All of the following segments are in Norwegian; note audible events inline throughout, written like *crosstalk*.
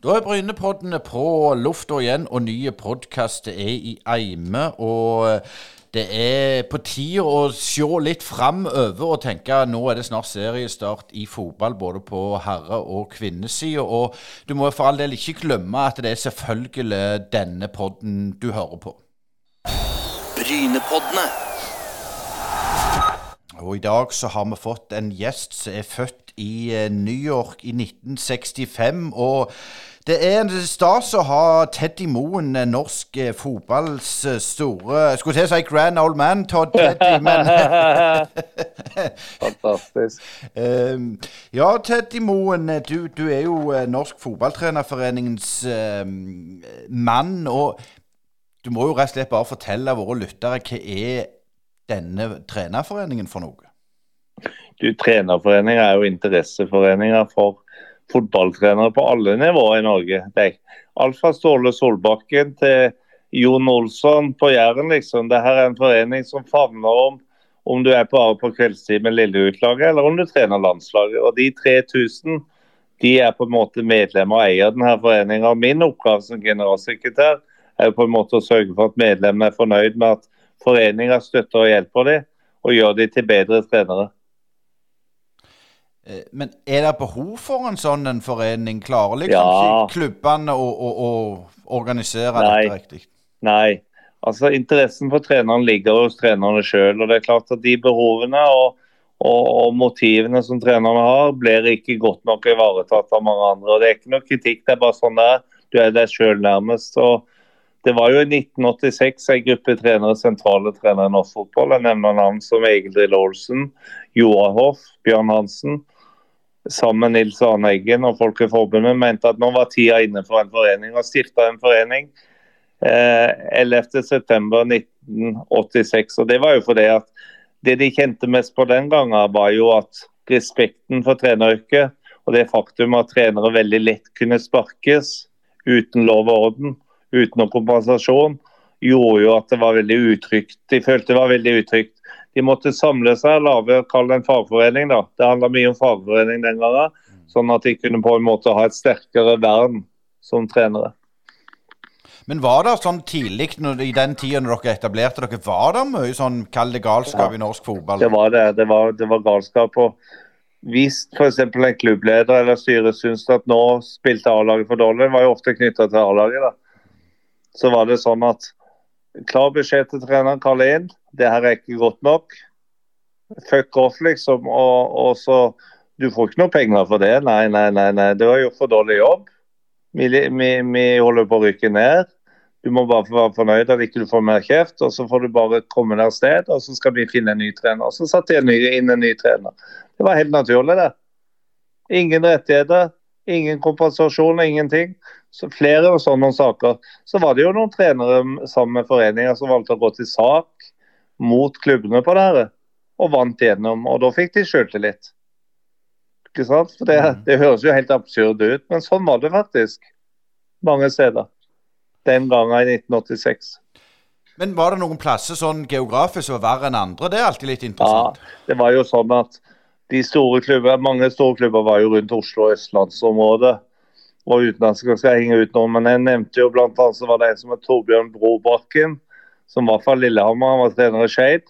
Da er Brynepoddene på lufta igjen, og nye podkaster er i eime. Og det er på tide å se litt framover og tenke nå er det snart seriestart i fotball, både på herre- og kvinnesida. Og du må for all del ikke glemme at det er selvfølgelig denne podden du hører på. Brynepoddene. Og i dag så har vi fått en gjest som er født i eh, New York i 1965. og det er en stas å ha Teddy Moen, eh, norsk eh, fotballs eh, store Skulle til å si grand old man, Todd *laughs* Teddy, men Fantastisk. Um, *laughs* ja, Teddy Moen, du, du er jo Norsk Fotballtrenerforeningens um, mann. Og du må jo rett og slett bare fortelle våre lyttere hva er denne trenerforeningen for noe? Du, Trenerforeninger er jo interesseforeninger for fotballtrenere på alle nivåer i Norge. Det alt fra Ståle Solbakken til Jon Olsson på Jæren, liksom. Dette er en forening som favner om om du er bare på kveldstid med lilleutlaget, eller om du trener landslaget. Og De 3000 de er på en måte medlemmer og eier denne foreninga. Min oppgave som generalsekretær er på en måte å sørge for at medlemmene er fornøyd med at foreninga støtter og hjelper dem, og gjør dem til bedre trenere. Eh, Men er det behov for en sånn en forening? Klarer liksom Ja. klubbene å, å, å organisere Nei. dette riktig? Nei. Altså Interessen for treneren ligger hos trenerne sjøl. Det er klart at de behovene og, og, og motivene som trenerne har, blir ikke godt nok ivaretatt av mange andre. Og Det er ikke noe kritikk, det er bare sånn det er. Du er deg sjøl nærmest. og det var jo i 1986 en gruppe trenere, sentrale trenere i norsk fotball. Jeg nevner navn som Egil Drill Olsen, Joar Hoff, Bjørn Hansen. Sammen med Nils Arne Eggen og Folkeforbundet mente at nå var tida inne for en forening. Og stifta en forening eh, 11.9.1986. Og det var jo fordi at det de kjente mest på den gangen, var jo at respekten for treneryrket og det faktum at trenere veldig lett kunne sparkes uten lov og orden, uten noen kompensasjon, gjorde jo at det var veldig utrygt. De følte det var veldig utrygt. De måtte samle seg lage kall en fagforening. da. Det handla mye om fagforening den gangen, sånn at de kunne på en måte ha et sterkere vern som trenere. Men var det sånn tidlig når, i den tida når dere etablerte dere, var det mye sånn kall det galskap i norsk fotball? Det var det. Det var, det var galskap. og Hvis f.eks. en klubbleder eller styret syntes at nå spilte A-laget for dårlig, var jo ofte knytta til A-laget, da. så var det sånn at klar beskjed til treneren Karl Inn, det her er ikke godt nok. Fuck off, liksom. Og, og så Du får ikke noe penger for det. Nei, nei, nei. nei. Du har gjort for dårlig jobb. Vi, vi, vi holder på å rykke ned. Du må bare være fornøyd at ikke du får mer kjeft, og så får du bare komme deg av sted, og så skal vi finne en ny trener. Og så satte jeg inn en ny trener. Det var helt naturlig, det. Ingen rettigheter, ingen kompensasjon, ingenting. Så flere og sånne saker. Så var det jo noen trenere sammen med foreninger som valgte å gå til sak mot klubbene på det og vant gjennom. Og da fikk de sjøltillit. Ikke sant? For det, det høres jo helt absurd ut, men sånn var det faktisk. Mange steder. Den gangen i 1986. Men var det noen plasser sånn geografisk som var verre enn andre? Det er alltid litt interessant. Ja, det var jo sånn at de store klubber, mange store klubber var jo rundt Oslo og østlandsområdet. Og uten at jeg skal henge ut noen, men jeg nevnte jo blant annet så var det en som het Torbjørn Brobakken, som var fra Lillehammer, han var trener i Skeid.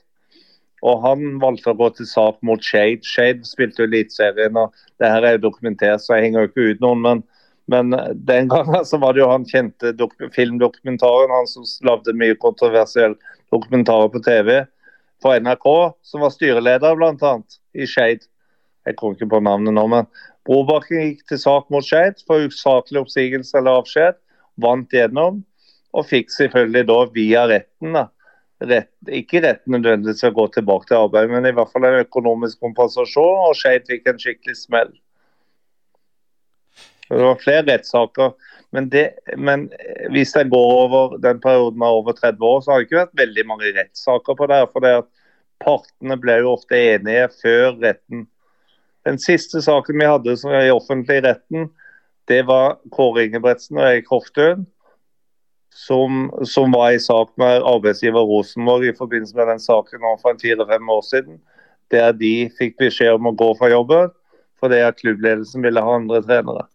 Og han valgte å gå til sak mot Skeid. Skeid spilte Eliteserien, og det her er jo dokumentert, så jeg henger jo ikke ut noen. Men, men den gangen så var det jo han kjente dok filmdokumentaren, han som lagde mye kontroversiell dokumentarer på TV for NRK, som var styreleder bl.a. i Skeid. Jeg kommer ikke på navnet nå, men Brobakken gikk til sak mot Skeid for usaklig oppsigelse eller avskjed. Vant gjennom, og fikk selvfølgelig da via retten da, rett, ikke retten nødvendigvis å gå tilbake til arbeid, men i hvert fall en økonomisk kompensasjon, og Skeid fikk en skikkelig smell. Det var flere rettssaker. Men, det, men hvis jeg går over den perioden av over 30 år, så har det ikke vært veldig mange rettssaker på det. for det at Partene ble jo ofte enige før retten. Den siste saken vi hadde som i offentlig retten, det var Kåre Ingebretsen og Erik Hoftun. Som, som var i sak med arbeidsgiver Rosenborg i forbindelse med den saken for fire-fem år siden. Der de fikk beskjed om å gå fra jobben fordi at klubbledelsen ville ha andre trenere.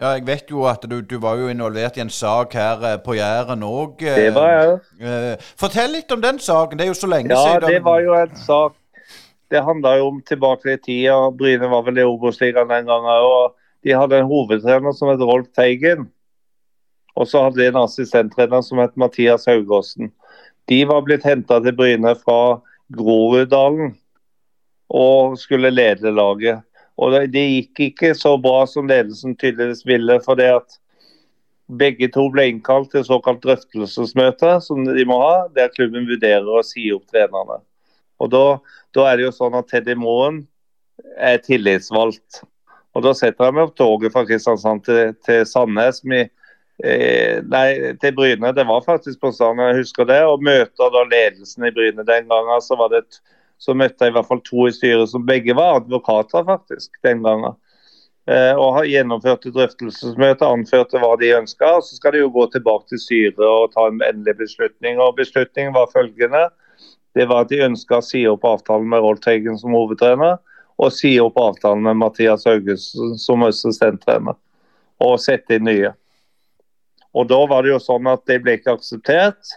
Ja, jeg vet jo at du, du var jo involvert i en sak her eh, på Jæren òg. Det var jeg. Eh, fortell litt om den saken. Det er jo så lenge Ja, siden. det var jo en sak Det handla jo om tilbake i tida. Bryne var vel i Obos-ligaen den gangen. og De hadde en hovedtrener som het Rolf Teigen. Og så hadde de en assistenttrener som het Mathias Haugåsen. De var blitt henta til Bryne fra Groruddalen og skulle lede laget. Og det, gikk ikke så bra som ledelsen tydeligvis ville. for det at begge to ble innkalt til såkalt drøftelsesmøte, som de må ha, der klubben vurderer å si opp trenerne. Og da, da er det jo sånn at Teddy Moen er tillitsvalgt. Og da setter jeg meg opp toget fra Kristiansand til, til Sandnes. Med, nei, til Bryne. Det var faktisk på Sand, jeg husker det. Og møter da ledelsen i Bryne den gangen. Så var det et så møtte jeg i hvert fall to i styret som begge var advokater faktisk den gangen. Eh, og har gjennomført drøftelsesmøte, anførte hva de ønska. Så skal de jo gå tilbake til styret og ta en endelig beslutning. Og Beslutningen var følgende. Det var at de ønska å si opp avtalen med Rolf Teigen som hovedtrener, og si opp avtalen med Mathias Augustin som assistenttrener. Og sette inn nye. Og da var det jo sånn at det ble ikke akseptert.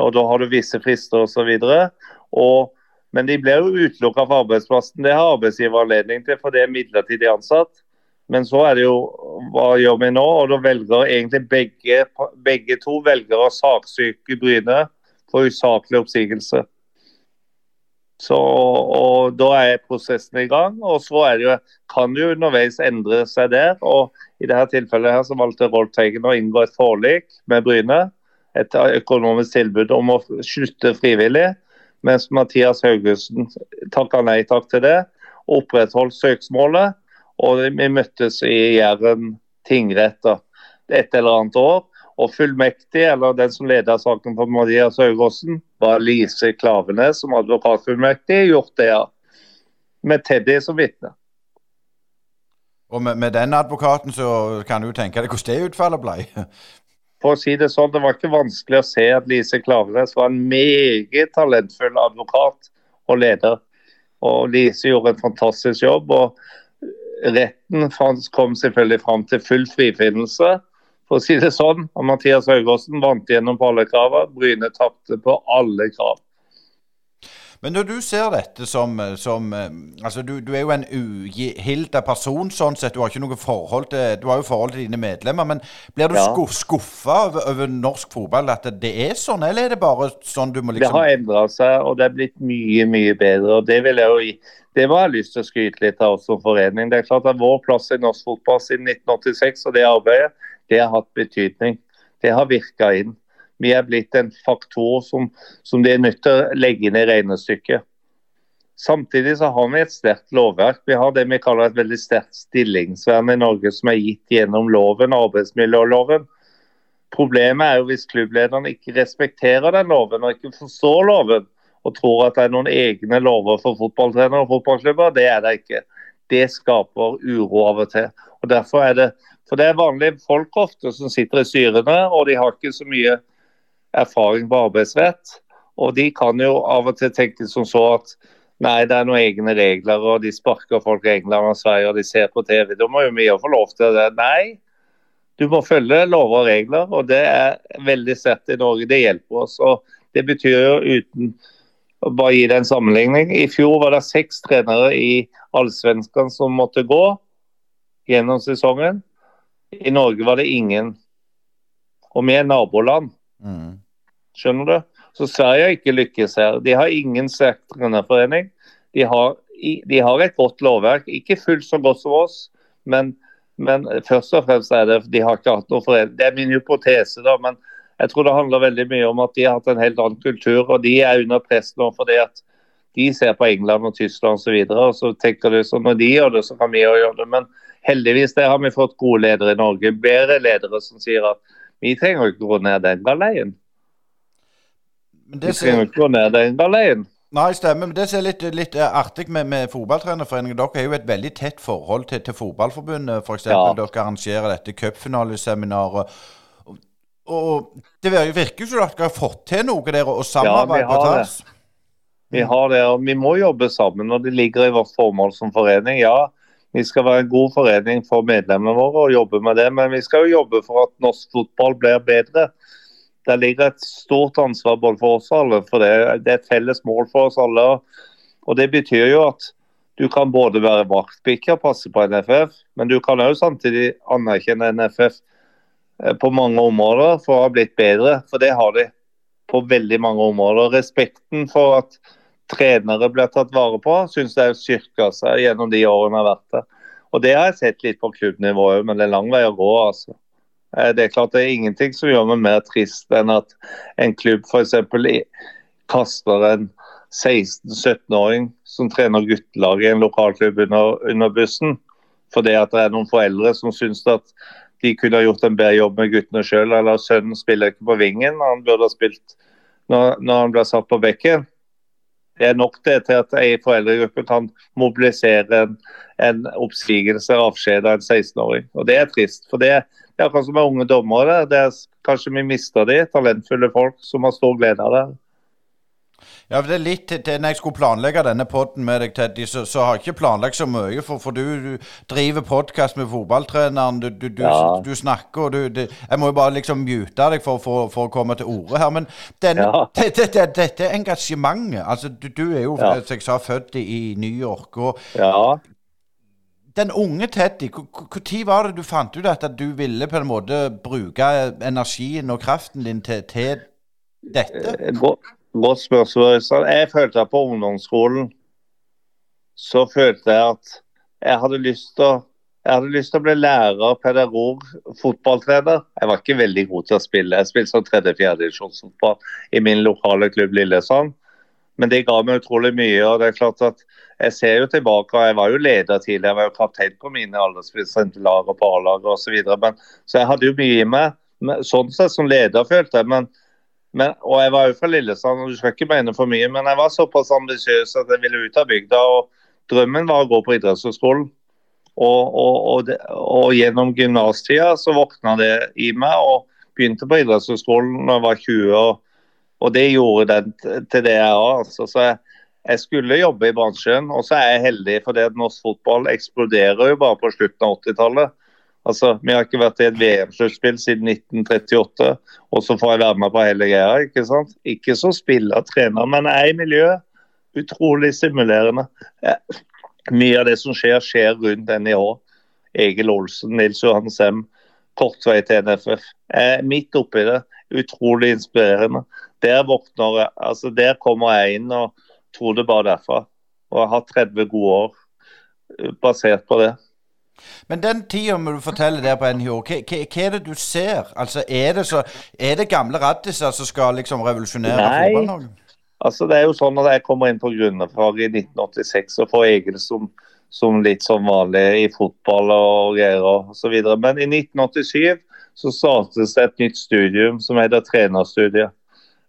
Og da har du visse frister osv. Men de blir jo utelukka fra arbeidsplassen. Det har arbeidsgiver anledning til, for det er midlertidig ansatt. Men så er det jo hva gjør vi nå? Og da velger egentlig begge, begge to velger å saksøke Bryne for usaklig oppsigelse. Så, og Da er prosessen i gang. og Så er det jo, kan det jo underveis endre seg der. og I dette tilfellet her så valgte Rolf Teigen å inngå et forlik med Bryne. Et økonomisk tilbud om å slutte frivillig mens Mathias Haugusten takka nei takk til det og opprettholdt søksmålet. Og vi møttes i Jæren tingrett et eller annet år. Og fullmektig, eller den som leda saken for Mathias Haugåsen, var Lise Klavenes som advokatfullmektig. Gjort det, ja. Med Teddy som vitne. Og med, med, den advokaten så kan du tenke deg hvordan det utfallet ble? for å si Det sånn, det var ikke vanskelig å se at Lise Klavenes var en meget talentfull advokat og leder. Og Lise gjorde en fantastisk jobb. og Retten kom selvfølgelig fram til full frifinnelse. For å si det sånn, og Mathias Haugåsen vant gjennom på alle kravene. Bryne tapte på alle krav. Men når du ser dette som, som altså du, du, er jo en uhilda person, sånn sett. Du har ikke noe forhold til Du har jo forhold til dine medlemmer. Men blir du ja. skuffa over, over, norsk fotball, at det er sånn, eller er det bare sånn du må liksom Det har endra seg, og det er blitt mye, mye bedre. og Det vil jeg jo gi. Det må jeg ha lyst til å skryte litt av oss som forening. Det er klart at Vår plass i norsk fotball siden 1986 og det arbeidet, det har hatt betydning. Det har virka inn. Vi er blitt en faktor som, som de er nødt til å legge inn i regnestykket. Samtidig så har vi et sterkt lovverk. Vi har det vi kaller et veldig sterkt stillingsvern i Norge, som er gitt gjennom loven, arbeidsmiljøloven. Problemet er jo hvis klubblederne ikke respekterer den loven og ikke forstår loven, og tror at det er noen egne lover for fotballtrenere og fotballklubber. Det er det ikke. Det skaper uro av og til. Og derfor er det, For det er vanlige folk ofte som sitter i styrene, og de har ikke så mye erfaring på arbeidsrett. Og de kan jo av og til tenke som så at nei, det er noen egne regler, og de sparker folk i England og Sverige, og de ser på TV. Da må jo vi få lov til det. Nei, du må følge lover og regler, og det er veldig sett i Norge. Det hjelper oss. og Det betyr jo uten bare gi det en sammenligning. I fjor var det seks trenere i Allsvenskan som måtte gå gjennom sesongen. I Norge var det ingen. Og vi er naboland. Mm. Skjønner du? Så Sverige har ikke lykkes her. De har ingen sterk trenerforening. De har, de har, et godt lovverk. Ikke fullt så godt som oss, men, men, først og fremst er det de har ikke hatt noe forening. Det er min hypotese, da, men jeg tror det handler veldig mye om at de har hatt en helt annen kultur. Og de er under press nå fordi at de ser på England og Tyskland osv. Og, så og så tenker du sånn når de gjør det, så kan vi òg gjøre det. Men heldigvis det har vi fått gode ledere i Norge. Bedre ledere som sier at vi trenger ikke gå ned den galeien. Men det ser... Vi gå ned den galeien. Nei, stemmer. Men det som er litt, litt eh, artig med, med Fotballtrenerforeningen Dere har jo et veldig tett forhold til, til Fotballforbundet, f.eks. Ja. Dere arrangerer dette cupfinaleseminaret. Og, det virker jo som dere har fått til noe der og samarbeide ja, på tvers. Vi har det, og vi må jobbe sammen. og Det ligger i vårt formål som forening. Ja, Vi skal være en god forening for medlemmene våre og jobbe med det. Men vi skal jo jobbe for at norsk fotball blir bedre. Det ligger et stort ansvar både for oss alle, for det, det er et felles mål for oss alle. Og Det betyr jo at du kan både være vaktbikkje og passe på NFF, men du kan òg samtidig anerkjenne NFF på mange områder for å ha blitt bedre. For det har de på veldig mange områder. Respekten for at trenere blir tatt vare på, syns jeg har styrka seg gjennom de årene jeg har vært der. Og Det har jeg sett litt på klubbnivå òg, men det er lang vei å gå. altså. Eh, det er klart det er ingenting som gjør meg mer trist enn at en klubb f.eks. kaster en 16-17-åring som trener guttelaget i en lokalklubb under, under, bussen. Fordi at det er noen foreldre som syns at de kunne ha gjort en bedre jobb med guttene sjøl. Eller sønnen spiller ikke på vingen han burde ha spilt når, når han blir satt på bekken. Det er nok det til at ei foreldregruppe kan mobilisere en, en oppsigelse og avskjed av en 16-åring. Og Det er trist. for det, det er akkurat som med unge dommere. Det er, kanskje vi mister de, talentfulle folk som har stor glede av det. Ja, det er litt til Når jeg skulle planlegge denne poden med deg, Teddy, så, så, har jeg ikke planlagt så mye. For, for du, du, driver podkast med fotballtreneren, du, du, ja. du snakker og det, Jeg må jo bare liksom mute deg for, for, for å komme til orde her. Men denne, ja. *laughs* dette, dette, dette engasjementet altså Du, er jo, ja. som jeg sa, født i New York. og ja. Den unge Teddy, når var det du fant ut at du ville på en måte bruke energien og kraften din til, til dette? Eh, Godt spørsmål. Jeg følte at på ungdomsskolen så følte jeg at jeg hadde lyst til å jeg hadde lyst til å bli lærer, pedagog, fotballtrener. Jeg var ikke veldig god til å spille. Jeg spilte som tredje-fjerdedivisjonsfotball i min lokale klubb Lillesand. Men det ga meg utrolig mye. og det er klart at Jeg ser jo tilbake, og jeg var jo leder tidligere. Jeg var jo kaptein på mine alderslag og på A-laget osv. Så, så jeg hadde jo mye i meg. Sånn sett som leder følte jeg. men men, og jeg var jo fra Lillesand, og du skal ikke mene for mye, men jeg var såpass ambisiøs at jeg ville ut av bygda. og Drømmen var å gå på idrettshøyskolen. Og, og, og, og, gjennom gymnastida så våkna det i meg, og begynte på idrettshøyskolen da jeg var 20 år. Og det gjorde den til det jeg er. Altså. Så jeg, jeg, skulle jobbe i bransjen, og så er jeg heldig fordi at norsk fotball eksploderer jo bare på slutten av 80-tallet. Altså, Vi har ikke vært i et VM-sluttspill siden 1938, og så får jeg være med på hele greia. Ikke sant? Ikke som spiller, trener, men jeg er i miljøet. Utrolig stimulerende. Ja. Mye av det som skjer, skjer rundt NIH. Egil Olsen, Nils Johan Sem, kort vei til NFF. Jeg er midt oppi det. Utrolig inspirerende. Der våkner jeg, altså der kommer jeg inn og tror det bare derfra. Og jeg har 30 gode år eh, basert på det. Men den tida må du fortelle der på NHO, hva, hva, hva, er det du ser? Altså, Er det, så, er det gamle raddiser som skal liksom revolusjonere fotball-Norge? Altså, det er jo sånn at jeg kommer inn på grunnfag i 1986 og får Egil som, som, litt som vanlig i fotball og greier og så videre. Men i 1987 så startes det et nytt studium som heter trenerstudiet.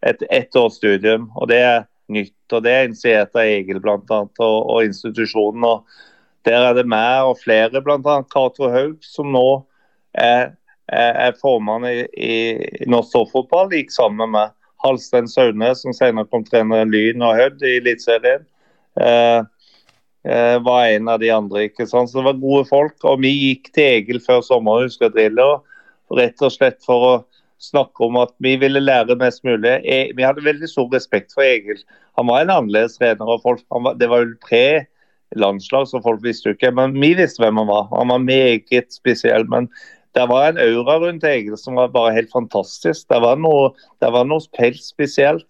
Et ettårsstudium. Og det er nytt. Og det er initiert av Egil bl.a. Og, og institusjonen. og der er det meg og flere, bl.a. Cato Haug, som nå er, er formann i, i norsk toppfotball. Gikk sammen med. Halstein Saune, som senere kom trener Lyn og Hødd i Eliteserien. Eh, eh, var en av de andre. ikke sant? Så det var gode folk. Og vi gikk til Egil før sommeren, husker driller, rett og slett for å snakke om at vi ville lære mest mulig. E, vi hadde veldig stor respekt for Egil. Han var en annerledes trener. og folk, var, Det var pre landslag, så folk visste jo ikke. Men vi visste hvem han var. Han var meget spesiell. Men det var en aura rundt Egil som var bare helt fantastisk. Det var noe, det var noe helt spesielt.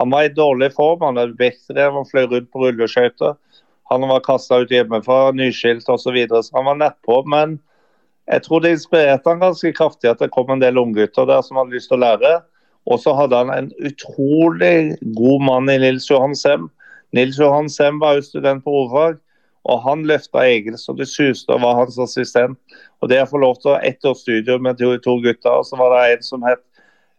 Han var i dårlig form. Han hadde vektdrev, han fløy rundt på rulleskøyter. Han var kasta ut hjemmefra, nyskilt osv. Så, videre, så han var nedpå. Men jeg tror det inspirerte han ganske kraftig at det kom en del unggutter der som hadde lyst til å lære. Og så hadde han en utrolig god mann i Nils Johan Sem Nils Johan Sem var jo student på hovedfag, og han løfta Egil så det suste og var hans assistent. Og Det å få lov til å ett års studio med to, to gutter, og så var det en som het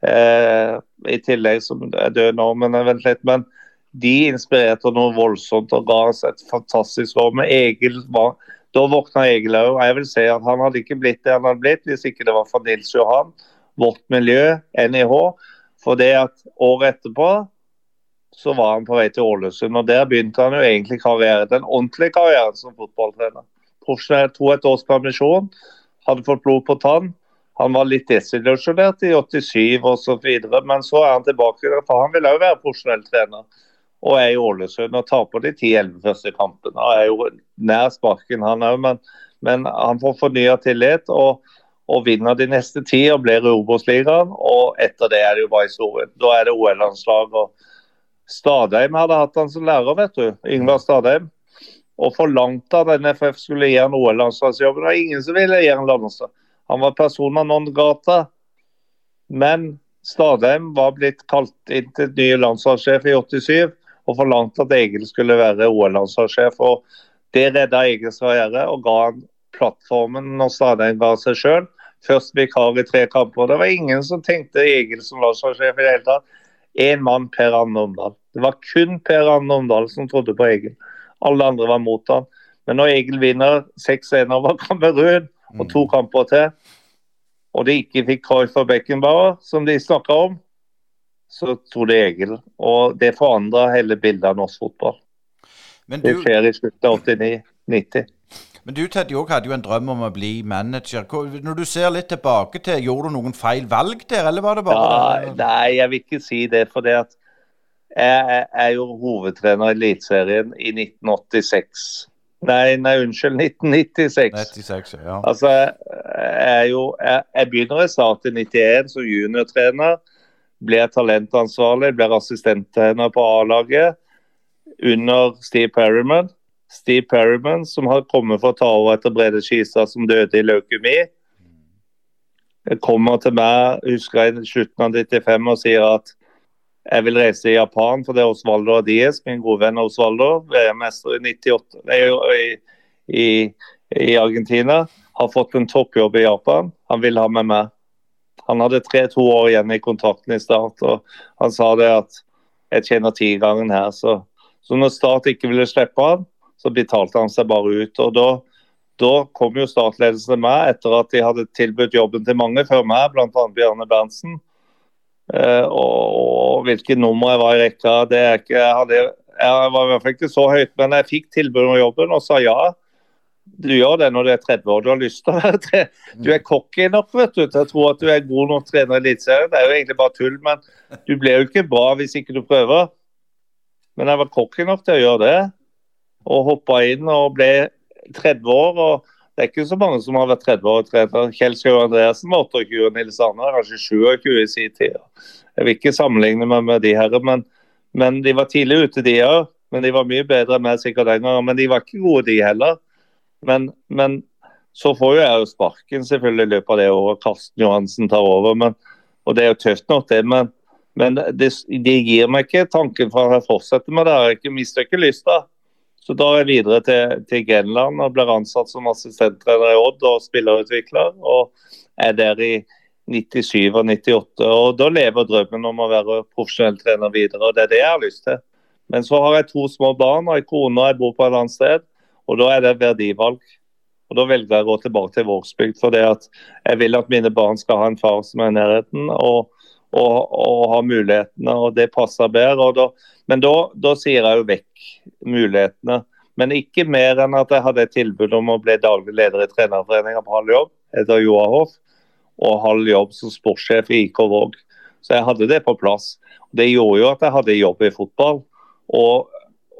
eh, I tillegg som er død nå, men vent litt. men de inspirerte noe voldsomt og ga oss et fantastisk år. Men Egil var, da våkna Egil òg. Jeg vil si at han hadde ikke blitt det han hadde blitt hvis ikke det var for Nils Johan, vårt miljø, NIH. For det at året etterpå så var han på vei til Ålesund. og Der begynte han jo egentlig karriere, den ordentlige karrieren som fotballtrener. profesjonell, to et års permisjon. Hadde fått blod på tann. Han var litt desillusjonert i 87 osv., men så er han tilbake. For han vil òg være profesjonell trener og er i Ålesund og taper de 10-11 første kampene. Han er jo nær sparken, han òg, men, men, han får fornya tillit. og og vinner de neste ti og blir i Obos-ligaen. Og etter det er det jo bare historien. Da er det OL-landslag. og Stadheim hadde hatt han som lærer, vet du. Ingvar Stadheim. Og forlangte at NFF skulle gi han OL-landslagsjobben. Det var ingen som ville gi han landslag. Han var persona non grata. Men Stadheim var blitt kalt inn til ny landslagssjef i 87 og forlangte at Egil skulle være OL-landslagssjef. og Det redda Egils karriere og ga han plattformen når Stadheim ga seg sjøl. Først vikar i tre kamper. Det var ingen som tenkte Egil som landslagssjef i det hele tatt. Én mann, Per Arne Omdal. Det var kun Per Arne Omdal som trodde på Egil. Alle andre var mot han. Men når Egil vinner 6-1 over Kamerun og to mm. kamper til, og de ikke fikk Cruyff og Beckenbauer, som de snakka om, så trodde Egil. Og det forandra hele bildet av norsk fotball. Du... Det skjer i slutten av 89-90. Men du Teddy, hadde jo en drøm om å bli manager. Når du ser litt tilbake til, Gjorde du noen feil valg der, eller var det bare ja, Nei, jeg vil ikke si det. For det at jeg er jo hovedtrener i Eliteserien i 1986. Nei, nei, unnskyld, 1996. 96, ja. Altså, jeg, jo, jeg, jeg begynner i start i 91 som juniortrener. Blir talentansvarlig, blir assistenttrener på A-laget under Steve Perryman. Steve Perryman, som har kommet for å ta over etter Brede Skisa, som døde i leukemi. Kommer til meg husker jeg i slutten av 95 og sier at jeg vil reise til Japan, for det er Osvaldo Adies, min gode venn Osvaldo, VM-mester i 98, i, i, i, Argentina, har fått en toppjobb i Japan. Han vil ha med meg. Han hadde tre-to år igjen i kontrakten i Start, og han sa det at jeg tjener tigangen her. Så, så når Start ikke ville slippe han, så betalte han seg bare ut. og da, da kom jo statsledelsen til meg etter at de hadde tilbudt jobben til mange før meg, bl.a. Bjarne Berntsen. Eh, og, og hvilke nummer jeg var i rekka, det er ikke jeg, hadde, jeg var i hvert fall ikke så høyt, men jeg fikk tilbud om jobben og sa ja. Du gjør det når du er 30 år. Du har lyst til å være tre. Du er cocky nok vet du, til å tro at du er god nok trener i Eliteserien. Det er jo egentlig bare tull, men du blir jo ikke bra hvis ikke du prøver. Men jeg var cocky nok til å gjøre det og hoppa inn og ble 30 år. og Det er ikke så mange som har vært 30 år trener. Kjell Skau Andreassen var 28, og Nils Arne kanskje 27 i sin tid. Jeg vil ikke sammenligne meg med de her, men, men de var tidlig ute, de òg. Men de var mye bedre enn meg sikkert den gangen. Men de var ikke gode, de heller. Men, men så får jo jeg jo sparken selvfølgelig i løpet av det året. Karsten Johansen tar over. Men, og det er jo tøft nok, det. Men, men det, det, gir meg ikke tanken for å fortsette med det. Jeg mister ikke lysta. Så da er jeg videre til, til Grenland og blir ansatt som assistenttrener i Odd og spillerutvikler. Og er der i 97 og 98. Og da lever drømmen om å være profesjonell trener videre, og det er det jeg har lyst til. Men så har jeg to små barn og ei kone og jeg bor på et annet sted, og da er det verdivalg. Og Da velger jeg å gå tilbake til Vågsbygd, for jeg vil at mine barn skal ha en far som er i nærheten. og og, og ha mulighetene, og det passer bedre. Da, men da, da, sier jeg jo vekk mulighetene. Men ikke mer enn at jeg hadde et tilbud om å bli daglig leder i trenerforeninga på halv jobb etter Joahoff, og halv jobb som sportssjef i IK Våg. Så jeg hadde det på plass. Det gjorde jo at jeg hadde jobb i fotball. Og,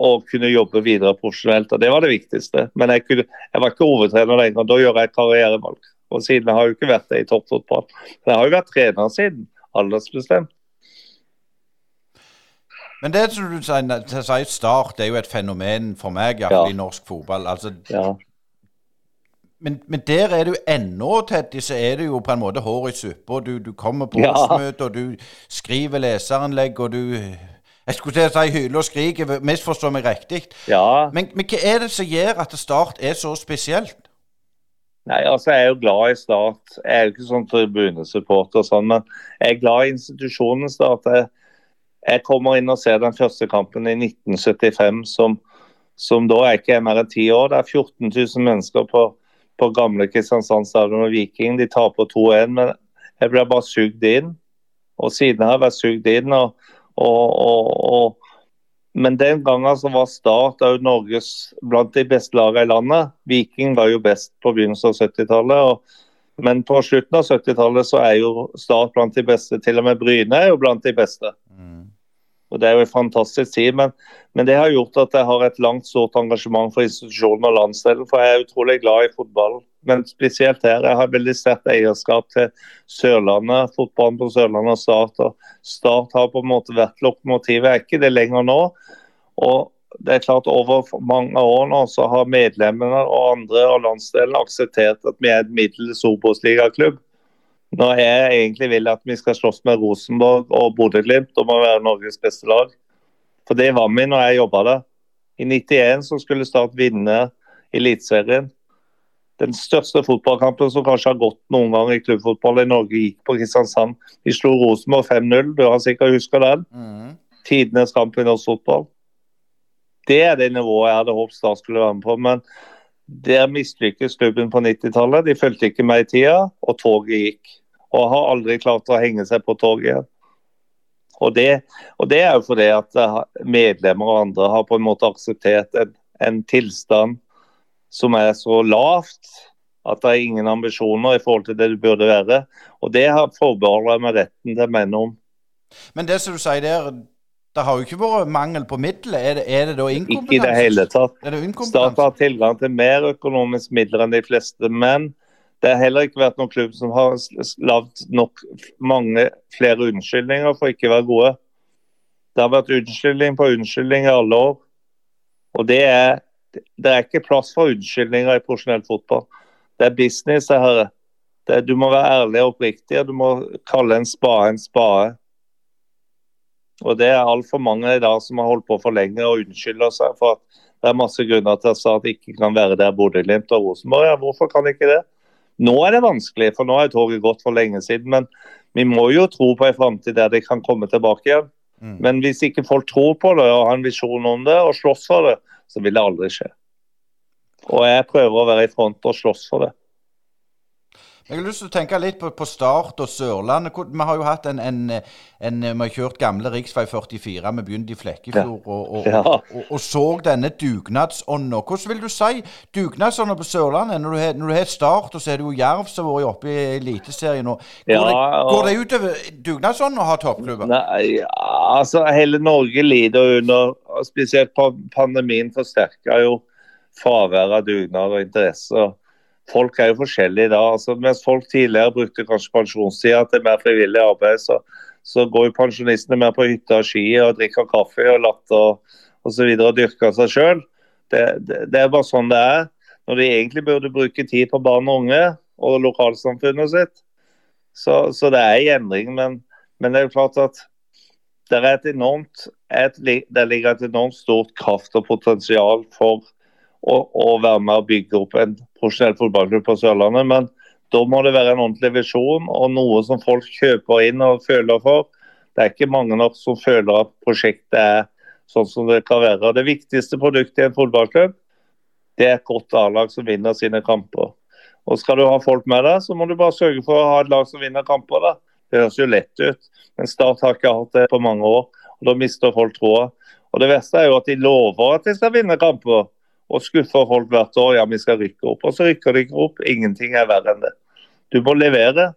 og kunne jobbe videre profesjonelt. og Det var det viktigste. Men jeg, kunne, jeg var ikke hovedtrener lenger. Da gjør jeg karrierevalg. Og siden jeg har jo ikke vært det i toppfotball. Men jeg har jo vært trener siden aldersbestemt. Men det som du sier, Start er jo et fenomen for meg, iallfall ja. i norsk fotball. Altså, ja. men, men, der er du ennå, Teddy, så er det jo på en måte hår i suppa. Du, du, kommer på årsmøte, og du skriver leserinnlegg, og du jeg skulle til å si hyler og skriker, misforstå meg riktig. Ja. Men, men, hva er det som gjør at Start er så spesielt? Nei, altså Jeg er jo glad i Start. Jeg er jo ikke sånn tribunesupporter, og sånn, men jeg er glad i institusjonen Start. Jeg, jeg, kommer inn og ser den første kampen i 1975, som, som da er ikke mer enn ti år. Det er 14 000 mennesker på, på gamle Kristiansand stadion og Viking. De taper 2-1, men jeg blir bare sugd inn. Og siden har jeg vært sugd inn. og, og, og, og Men den gangen så var Start òg Norges blant de beste lagene i landet. Viking var jo best på begynnelsen av 70-tallet. Men på slutten av 70-tallet så er jo Start blant de beste. Til og med Bryne er jo blant de beste. Mm. Og Det er jo en fantastisk tid, men, men, det har gjort at jeg har et langt stort engasjement for institusjonen og landsdelen. For jeg er utrolig glad i fotball, men spesielt her. Jeg har veldig sterkt eierskap til Sørlandet, fotballen på Sørlandet og Start. og Start har på en måte vært lokomotivet, er ikke det lenger nå. Og det er klart Over mange år nå så har medlemmene og andre av landsdelen akseptert at vi er et middels Obos-ligaklubb. Når jeg egentlig vil at vi skal slåss med Rosenborg og Bodø-Glimt om å være Norges beste lag. For det var vi når jeg jobba der. I 91 så skulle Start vinne Eliteserien. Den største fotballkampen som kanskje har gått noen gang i klubbfotball i Norge, gikk på Kristiansand. De slo Rosenborg 5-0, du har sikkert huska den. Mm. Tidenes kamp i norsk fotball. Det er det nivået jeg hadde håpet Start skulle være med på. Men der mislykkes klubben på 90-tallet. De fulgte ikke med i tida, og toget gikk og har aldri klart å henge seg på toget igjen. Og det, og det, er jo fordi at eh, medlemmer og andre har på en måte akseptert en, en tilstand som er så lavt at det er ingen ambisjoner i forhold til det det burde være. Og det har forbeholder jeg meg retten til å mene om. Men det som du sier der, det har jo ikke vært mangel på midler. Er det, er det da inkompetanse? Ikke i det hele tatt. Staten har tilgang til mer økonomisk midler enn de fleste. Men det har heller ikke vært noen klubb som har lagd nok mange flere unnskyldninger for ikke å være gode. Det har vært unnskyldning på unnskyldning i alle år. Og det er, det er ikke plass for unnskyldninger i profesjonell fotball. Det er business, jeg hører. Det, du må være ærlig og oppriktig, og du må kalle en spade en spade. Og Det er altfor mange i dag som har holdt på for lenge og unnskylder seg for at det er masse grunner til at det ikke kan være der Bodø-Glimt og Rosenborg. Ja, hvorfor kan ikke det? Nå er det vanskelig, for nå har toget gått for lenge siden. Men vi må jo tro på en framtid der det kan komme tilbake igjen. Mm. Men hvis ikke folk tror på det og har en visjon om det og slåss for det, så vil det aldri skje. Og jeg prøver å være i front og slåss for det. Jeg har lyst til å tenke litt på, på Start og Sørlandet. Vi har jo hatt en, en, en Vi har kjørt gamle rv. 44. Vi begynte i Flekkefjord ja. og, og, ja. og, og, så denne dugnadsånda. Hvordan vil du si dugnadsånda på Sørlandet? Når du, har, når du har Start, og så er det jo Jerv som har vært oppe i Eliteserien nå. Går, ja, det, går det utover dugnadsånda å ha toppklubber? Nei, altså hele Norge lider under Spesielt pandemien forsterker jo fraværet av dugnad og interesse folk er jo forskjellige da. Altså, mens folk tidligere brukte kanskje pensjonstida til mer frivillig arbeid, så, så går jo pensjonistene mer på hytta og ski og drikker kaffe og latter og osv. Og, og dyrker seg sjøl. Det, det, det, er bare sånn det er. Når de egentlig burde bruke tid på barn og unge og lokalsamfunnet sitt. Så, så det er en endring. Men, men, det er jo klart at det, et enormt, et, det ligger et enormt stort kraft og potensial for å, å være med og bygge opp en profesjonell fotballklubb på Sørlandet. Men da må det være en ordentlig visjon og noe som folk kjøper inn og føler for. Det er ikke mange nok som føler at prosjektet er sånn som det kan være. Det viktigste produktet i en fotballklubb det er et godt A-lag som vinner sine kamper. Og Skal du ha folk med deg, så må du bare sørge for å ha et lag som vinner kamper. da. Det høres jo lett ut, men Start har ikke hatt det på mange år. og Da mister folk troa. Og Det verste er jo at de lover at de skal vinne kamper, og skuffer folk hvert år. Ja, vi skal rykke opp. Og så rykker de ikke opp. Ingenting er verre enn det. Du må levere.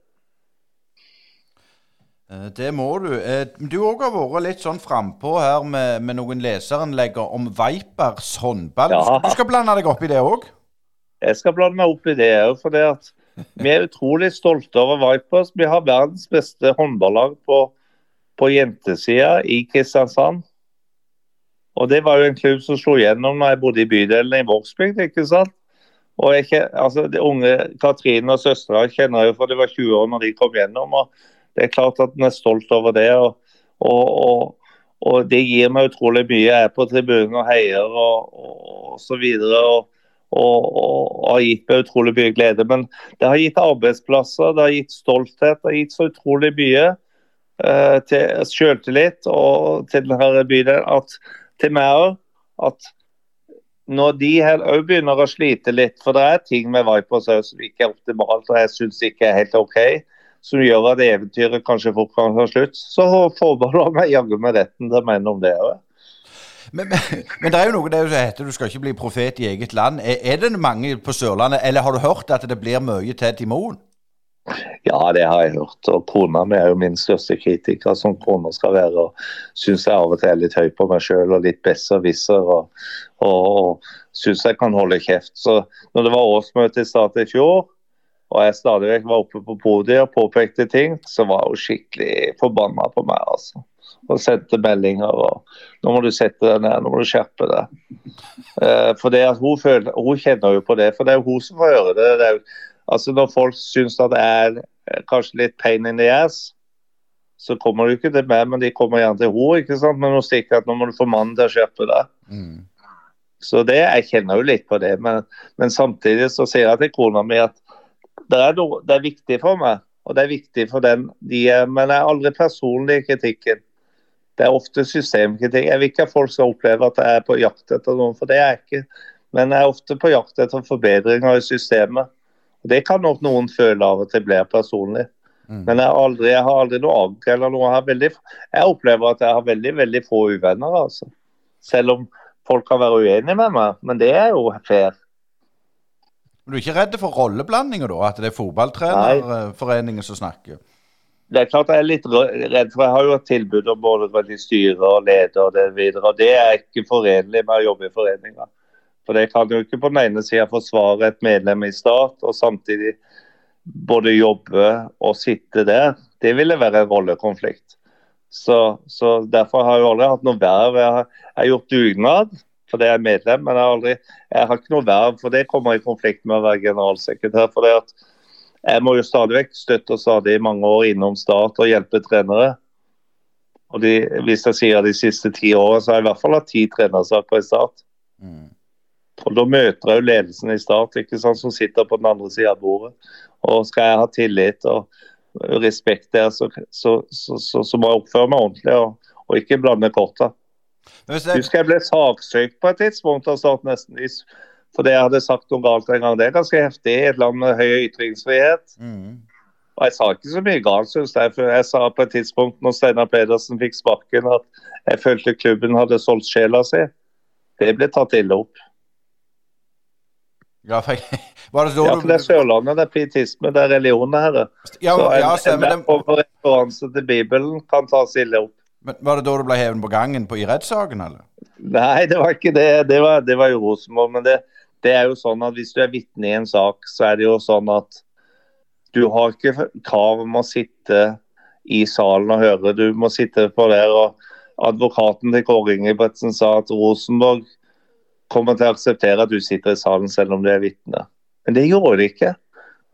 Eh, det må du. Eh, du òg har vært litt sånn frampå her med, med noen leserinnlegger om Vipers håndball. Ja. Du skal blande deg opp i det òg? Jeg skal blande meg opp i det òg. For det at vi er utrolig stolte over Vipers. Vi har verdens beste håndballag på, på jentesida i Kristiansand. Og Det var jo en klubb som slo gjennom når jeg bodde i bydelen i Vågsbygd. ikke sant? Og altså, unge Katrine og søstera kjenner jeg jo for det var 20 år når de kom gjennom. og Det er klart at en er stolt over det. og, og, og, og Det gir meg utrolig mye. Jeg er på tribunen og heier og, og, så videre. Og, og, har gitt meg utrolig mye glede. Men det har gitt arbeidsplasser, det har gitt stolthet. Det har gitt så utrolig mye uh, til selvtillit og til denne bydelen at til meg at når de òg begynner å slite litt, for det er ting med Vipers som ikke er optimalt og jeg syns ikke er helt OK, som gjør at eventyret kanskje fort kan ta slutt, så forbeholder jeg meg jaggu meg retten til å mene om det òg. Men, men, men, det er jo noe det heter du skal ikke bli profet i eget land. Er, er, det mange på Sørlandet, eller har du hørt at det blir mye til Moen? Ja, det har jeg hørt. Og kona mi er jo min største kritiker, som kona skal være. og Syns jeg av og til er litt høy på meg sjøl og litt besserwisser. Og, og, og syns jeg kan holde kjeft. Så når det var årsmøte i Start i fjor, og jeg stadig vekk var oppe på podiet og påpekte ting, så var hun skikkelig forbanna på meg. altså. Og sendte meldinger og 'Nå må du sette deg ned, nå må du skjerpe deg'. Eh, for det at hun, føler, hun kjenner jo på det, for det er jo hun som får høre det. det er jo, altså Når folk syns at det er eh, kanskje litt pain in the ass, så kommer du ikke til meg, men de kommer gjerne til henne. ikke sant? Men hun stikker at 'nå må du få mannen til å skjerpe deg'. Mm. Så det, jeg kjenner jo litt på det. Men, men samtidig så sier jeg til kona mi at det er, noe, det er, viktig for meg, og det er viktig for den de er, men det er aldri personlig kritikken. Det er ofte systemkritikk. Jeg vil ikke at folk skal oppleve at jeg er på jakt etter noen, for det er jeg ikke. Men jeg er ofte på jakt etter forbedringer i systemet. Og Det kan nok noen føle av og til blir personlig. Mm. Men jeg, aldri, jeg, har aldri noe agg eller noe. Jeg, veldig, jeg, opplever at jeg har veldig veldig få uvenner. altså. Selv om folk kan være uenige med meg, men det er jo fair. Men du er ikke redd for rolleblandinger, da? At det er fotballtrenerforeningen som snakker? Det er klart jeg er litt redd, for jeg har jo et tilbud om både styre og leder og det videre. Og det er ikke forenlig med å jobbe i foreninga. For det kan jo ikke på den ene sida forsvare et medlem i stat, og samtidig både jobbe og sitte der. Det ville være en rollekonflikt. Så, så Derfor har jeg aldri hatt noe verv. Jeg har, jeg gjort dugnad fordi jeg er medlem, men jeg har, aldri, jeg har ikke noe verv, for det kommer i konflikt med å være generalsekretær. for det at Jeg må jo stadig vekk støtte og stadig i mange år innom stat og hjelpe trenere. Og de, Hvis jeg sier de siste ti årene, så har jeg i hvert fall hatt ti trenersaker i Start. Mm. Og Da møter jeg jo ledelsen i Start, ikke sant, som sitter på den andre sida av bordet. Og Skal jeg ha tillit og respekt der, så, så, så, så må jeg oppføre meg ordentlig og, og ikke blande korta. Jeg... Husker jeg ble saksøkt på et tidspunkt av Start nesten fordi jeg hadde sagt noe galt en gang. Det er ganske heftig i et land med høy ytringsfrihet. Mm. Og jeg sa ikke så mye galt, syns jeg. For jeg sa på et tidspunkt når Steinar Pedersen fikk sparken at jeg følte klubben hadde solgt sjela si. Det ble tatt ille opp. Ja, for, *laughs* var det, ja, for det er Sørlandet, det er pietisme, det er religion det her. Ja, så en, ja, stemmer, en referanse til Bibelen kan tas ille opp. Men Var det da du ble hevet på gangen på, i rettssaken, eller? Nei, det var ikke det. Det var, det var jo Rosenborg. Men det, det, er jo sånn at hvis du er vitne i en sak, så er det jo sånn at du har ikke krav om å sitte i salen og høre. Du må sitte på der. og Advokaten til Kåre Ingebrigtsen sa at Rosenborg kommer til å akseptere at du sitter i salen selv om du er vitne. Men det gjorde de ikke.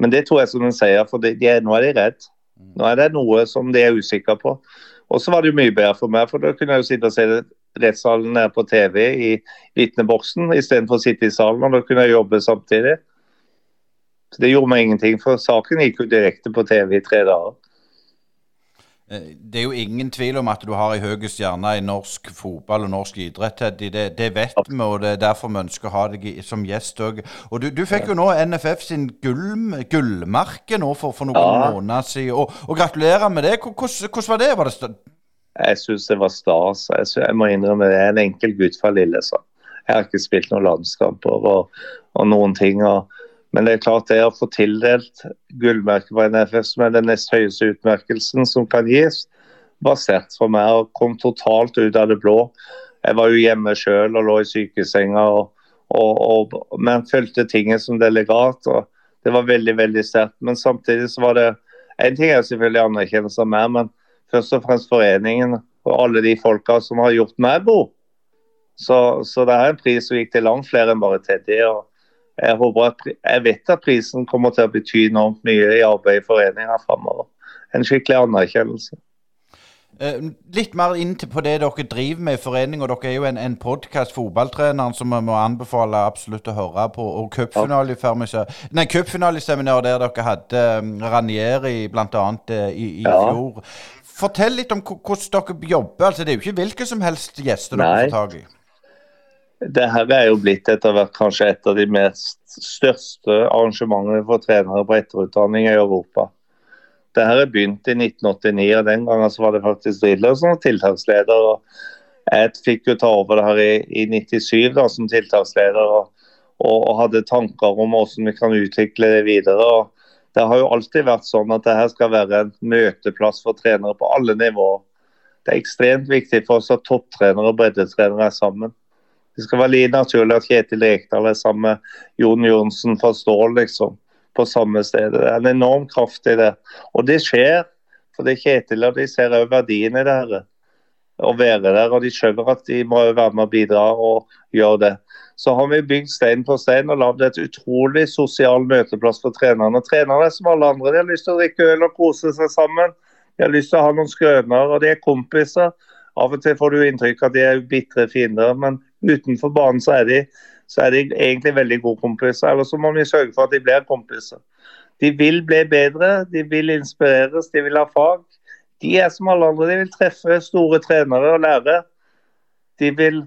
Men det tror jeg som en sier, for de, de, nå er de redd. Nå er det noe som de er usikre på. Og så var det jo mye bedre for meg, for da kunne jeg jo sitte og se rettssalen nede på TV i vitneboksen istedenfor å sitte i salen. og Da kunne jeg jobbe samtidig. Så Det gjorde meg ingenting, for saken gikk jo direkte på TV i tre dager. Eh, det er jo ingen tvil om at du har en høy stjerne i norsk fotball og norsk idrett, Teddy. Det, det, vet vi, og det er derfor vi ønsker å ha deg som gjest òg. Og du, du, fikk jo nå NFF sin gull, gullmerke nå for, for noen ja. måneder siden. Og, og, gratulerer med det. Hvordan, var det? Var det jeg syns det var stas. Jeg, synes, jeg, må innrømme det. Er en enkel gutt fra Lillesand. Jeg har ikke spilt noen landskamper og, og noen ting. og men det er klart det å få tildelt gullmerket på NFF, som er den nest høyeste utmerkelsen som kan gis, var sterkt for meg og kom totalt ut av det blå. Jeg var jo hjemme sjøl og lå i sykesenga, og, og, og, men fulgte tinget som delegat. og Det var veldig veldig sterkt. Men samtidig så var det En ting er selvfølgelig anerkjennelse av meg, men først og fremst foreningen og alle de folka som har gjort meg god. Så, så det er en pris som gikk til langt flere enn bare Teddy. og jeg, at, jeg vet at prisen kommer til å bety enormt mye i arbeidet i foreninga framover. En skikkelig anerkjennelse. Uh, litt mer inn på det dere driver med i foreninga. Dere er jo en, en podkast, Fotballtreneren, som vi må anbefale absolutt å høre på. Og cupfinaleseminar der dere hadde um, Ranieri bl.a. Uh, i, i ja. fjor. Fortell litt om hvordan dere jobber. altså Det er jo ikke hvilke som helst gjester dere får tak i det her er jo blitt etter hvert kanskje et av de mest største arrangementene for trenere på etterutdanning i Europa. Det her er begynt i 1989, og den gangen var det faktisk Drillo som var tiltaksleder. og Jeg fikk jo ta over det her i, i 97 da, som tiltaksleder og, og, og, hadde tanker om hvordan vi kan utvikle det videre. og Det har jo alltid vært sånn at dette skal være en møteplass for trenere på alle nivåer. Det er ekstremt viktig for oss at topptrenere og breddetrenere er sammen. Det skal være litt naturlig at Kjetil Rekdal er sammen med Jon Johnsen fra Stål, liksom. På samme sted. Det er en enorm kraft i det. Og det skjer. For det Kjetil og de ser òg verdien i det. her å være der. Og de skjønner at de må være med og bidra og gjøre det. Så har vi bygd stein på stein og lagd et utrolig sosial møteplass for trenerne. Trenerne er som alle andre. De har lyst til å drikke øl og kose seg sammen. De har lyst til å ha noen skrøner, og de er kompiser. Av og til får du inntrykk av at de er bitre fiender, men utenfor banen så er de, så er de egentlig veldig gode kompiser. Eller så må vi sørge for at de blir kompiser. De vil bli bedre, de vil inspireres, de vil ha fag. De er som alle andre. De vil treffe store trenere og lære. De vil,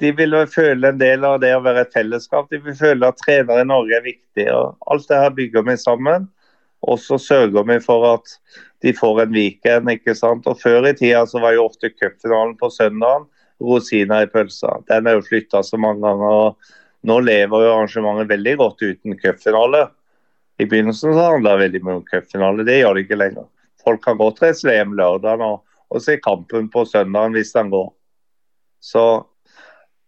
de vil føle en del av det å være et fellesskap. De vil føle at trenere i Norge er viktig. og Alt det her bygger vi sammen. Og så sørger vi for at de får en weekend. ikke sant? Og Før i tida så var jo ofte cupfinalen på søndagen rosina i pølsa. Den er jo flytta så mange ganger. og Nå lever jo arrangementet veldig godt uten cupfinale. I begynnelsen så handla det veldig mye om cupfinale, det gjør det ikke lenger. Folk kan godt reise hjem lørdag og, og se kampen på søndagen hvis den går. Så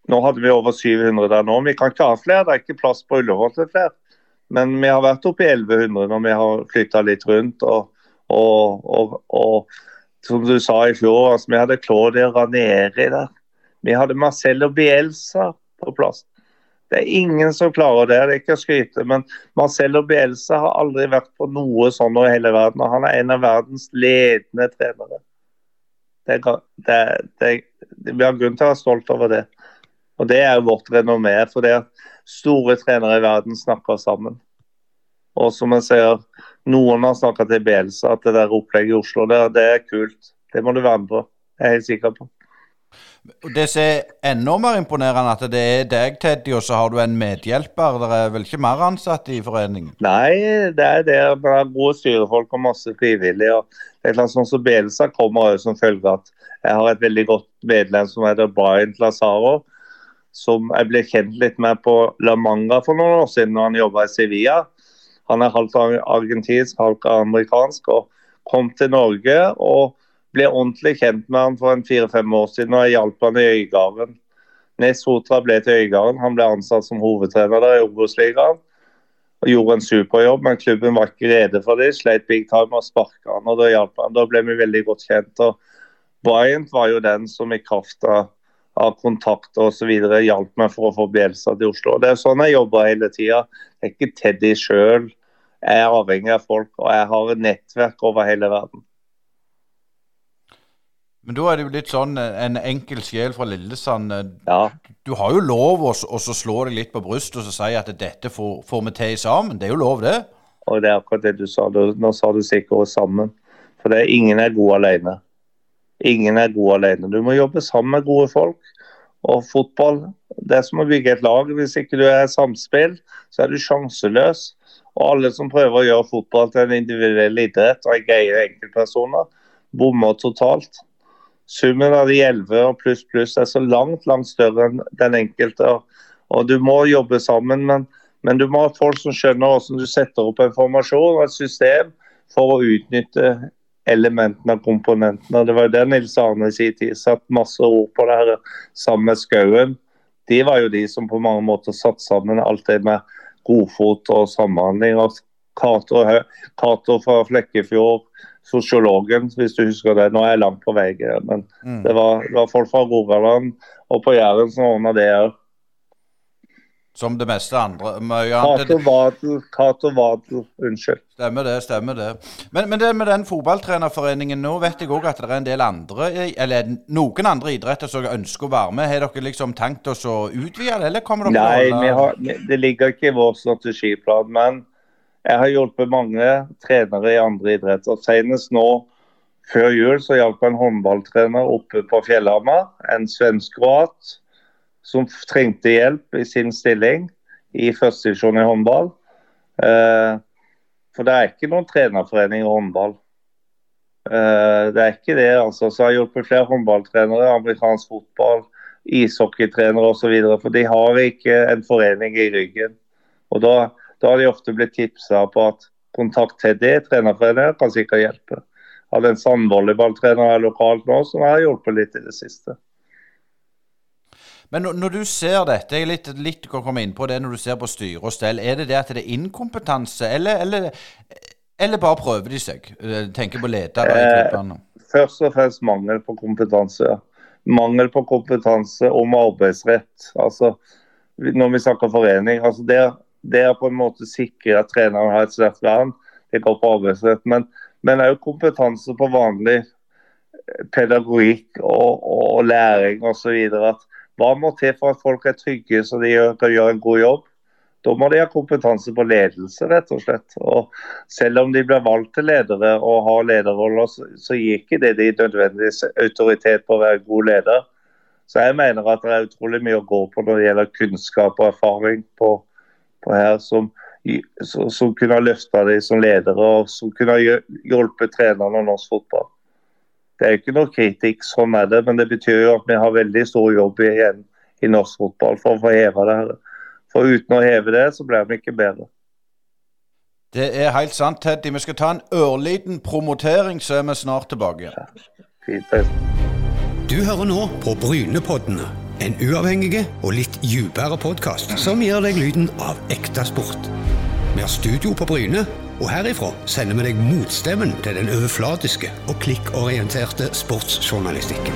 nå hadde vi over 700 der nå. Vi kan ikke ha flere, det er ikke plass på Ullevål til flere. Men vi har vært oppe i 1100 når vi har flytta litt rundt. Og, og, og, som du sa i fjor, altså, vi hadde Claudia Ranieri der. Vi hadde Marcello Bielsa på plass. Det er ingen som klarer det. Det er ikke å skryte, men Marcelo Bielsa har aldri vært på noe sånn i hele verden. og Han er en av verdens ledende trenere. Det, det, det, vi har grunn til å være stolt over det. Og Det er vårt renommé. For det at store trenere i verden snakker sammen. Og som jeg ser, noen har snakka til Bielsa at det der opplegget i Oslo, det, det er kult. Det må du være med på. Jeg er helt sikker på. Det som er enda mer imponerende, at det er deg, Teddy, og så har du en medhjelper. Det er vel ikke mer ansatte i foreningen? Nei, det er det. Det er gode styrefolk og masse frivillige. og det er klart sånn som Bielsa kommer som følge at jeg har et veldig godt medlem som heter Brian Lazaro, som jeg ble kjent litt med på La Manga for noen år siden når han jobba i Sevilla. Han er halvt argentinsk, halvt amerikansk, og kom til Norge. og ble ordentlig kjent med han for en fire-fem år siden og jeg hjalp han i Øygarden. Nes Sotra ble til Øygarden. Han ble ansatt som hovedtrener der i Obos-ligaen. Og gjorde en superjobb, men klubben var ikke rede for det. Sleit big time og sparka han, og da hjalp han. Da ble vi veldig godt kjent. og Bryant var jo den som i kraft av, av kontakter osv. hjalp meg for å få Bjelsa til Oslo. Det er sånn jeg jobber hele tida. Det er ikke Teddy sjøl. Jeg er avhengig av folk, og jeg har et nettverk over hele verden. Men da er det jo litt sånn eh, en enkel sjel fra Lillesand. Eh, ja. Du har jo lov å slå deg litt på brystet og si at dette får, får vi til sammen. Det er jo lov, det. Og det er akkurat det du sa. Nå sa du sikkert sammen. For det er ingen er god alene. Ingen er god alene. Du må jobbe sammen med gode folk. Og fotball, det er som å bygge et lag. Hvis ikke du er samspill, så er du sjanseløs. Og alle som prøver å gjøre fotball til en individuell idrett og er greie enkeltpersoner, bommer totalt. Summen av de elleve og pluss pluss er så langt langt større enn den enkelte. og Du må jobbe sammen, men, men du må ha folk som skjønner hvordan du setter opp en formasjon og et system for å utnytte elementene og komponentene. Det var jo det Nils Arne i sin tid satte masse ord på det her sammen med Skauen. De var jo de som på mange måter satte sammen alt det med godfot og samhandling. og Cato fra Flekkefjord sosiologen, hvis du husker det. Nå er jeg langt på vei, men mm. det, var, det, var, folk fra Rogaland og på Jæren som ordna det òg. Som det meste andre. Cato Cato Vadel, unnskyld. Stemmer det, stemmer det. Men, men det med den fotballtrenerforeningen, nå vet jeg òg at det er en del andre, eller noen andre idretter som ønsker å være med. Har dere liksom tenkt oss å utvide det, eller kommer dere Nei, har, det ligger ikke i vår strategiplan. men jeg har hjulpet mange trenere i andre idretter. Senest nå før jul så hjalp jeg en håndballtrener oppe på Fjellhamar, en svensk-kroat, som trengte hjelp i sin stilling i førstedivisjon i håndball. Eh, for det er ikke noen trenerforening i håndball. Eh, det er ikke det. altså. Så jeg har hjulpet flere håndballtrenere, amerikansk fotball, ishockeytrenere osv. For de har ikke en forening i ryggen. Og da, da har de ofte blitt tipsa på at kontakt til det trenerforeningen kan sikkert hjelpe. Hadde en sandvolleyballtrener lokalt nå som har hjulpet litt i det siste. Men når, du ser dette, jeg er litt, litt komme inn på det når du ser på styre og stell. Er det det at det er inkompetanse, eller, eller, eller bare prøver de seg? Tenker på ledere i klubbene. Eh, først og fremst mangel på kompetanse. Mangel på kompetanse om arbeidsrett. Altså, når vi snakker forening. altså det, det er på en måte sikre at treneren har et sterkt vern. Det går på arbeidsrett. Men, men også kompetanse på vanlig pedagogikk og, og læring osv. Hva må til for at folk er trygge så de kan gjøre en god jobb? Da må de ha kompetanse på ledelse, rett og slett. Og selv om de blir valgt til ledere og har lederroller, så, gir ikke det de nødvendigvis autoritet på å være god leder. Så jeg mener at det er utrolig mye å gå på når det gjelder kunnskap og erfaring på, på her, som, som, kunne ha løfta dem som ledere og som kunne ha hjulpet trenerne og norsk fotball. Det er jo ikke noe kritikk, sånn er det. Men det betyr jo at vi har veldig stor jobb igjen i norsk fotball for å få heve det her. For uten å heve det, så blir vi ikke bedre. Det er helt sant, Teddy. Vi skal ta en ørliten promotering, så er vi snart tilbake. Ja, fint, du hører nå på Brynepoddene. En uavhengig og litt dypere podkast som gir deg lyden av ekte sport. Vi har studio på Bryne og herifra sender vi deg motstemmen til den overflatiske og klikkorienterte sportsjournalistikken.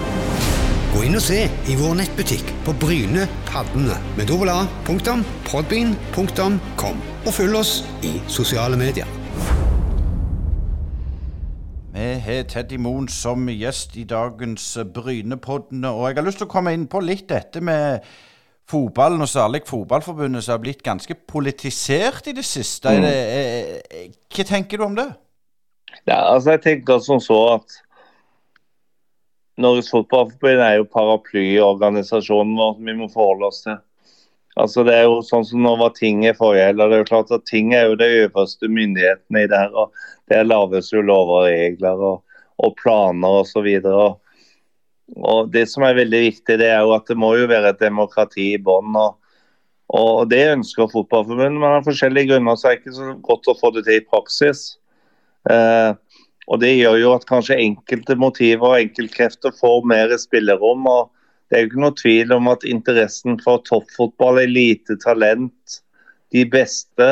Gå inn og se i vår nettbutikk på Bryne Paddene med www.podbean.com, og følg oss i sosiale medier. Vi har Teddy Moen som gjest i dagens Brynepoddene, og jeg har lyst til å komme inn på litt dette med fotballen, og særlig fotballforbundet, som har blitt ganske politisert i det siste. Mm. Det, hva tenker du om det? Ja, altså jeg tenker som så at Norges Fotballforbund er jo paraplyorganisasjonen vår vi må forholde oss til. Altså Det er jo sånn som nå var tinget forrige helg. Det er jo klart at ting er jo de øverste myndighetene i det her. og Der lages jo lover og regler og, og planer osv. Og Det som er veldig viktig, det er jo at det må jo være et demokrati i bånn. Og, og, Det ønsker Fotballforbundet, men av forskjellige grunner så er det ikke så godt å få det til i praksis. Eh, og Det gjør jo at kanskje enkelte motiver og enkeltkrefter får mer spillerom. og Det er jo ikke noe tvil om at interessen for toppfotball, elite, talent, de beste,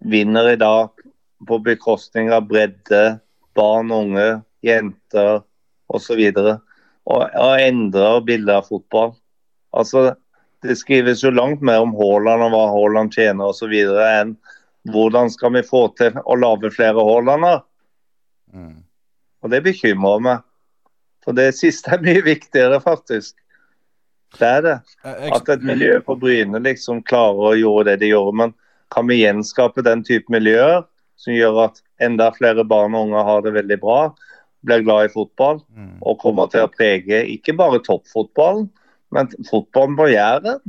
vinner i dag på bekostning av bredde, barn, unge, jenter osv og, og endrer bildet av fotball. Altså, Det skrives jo langt mer om Haaland og hva Haaland tjener osv. enn hvordan skal vi få til å lage flere Haalander. Mm. Og det bekymrer meg. For det siste er mye viktigere, faktisk. Det er det. At et miljø på Bryne liksom klarer å gjøre det de gjør. Men kan vi gjenskape den type miljøer som gjør at enda flere barn og unge har det veldig bra? Blir glad i fotball mm. og kommer til å prege ikke bare toppfotballen, men fotballen på Jæren.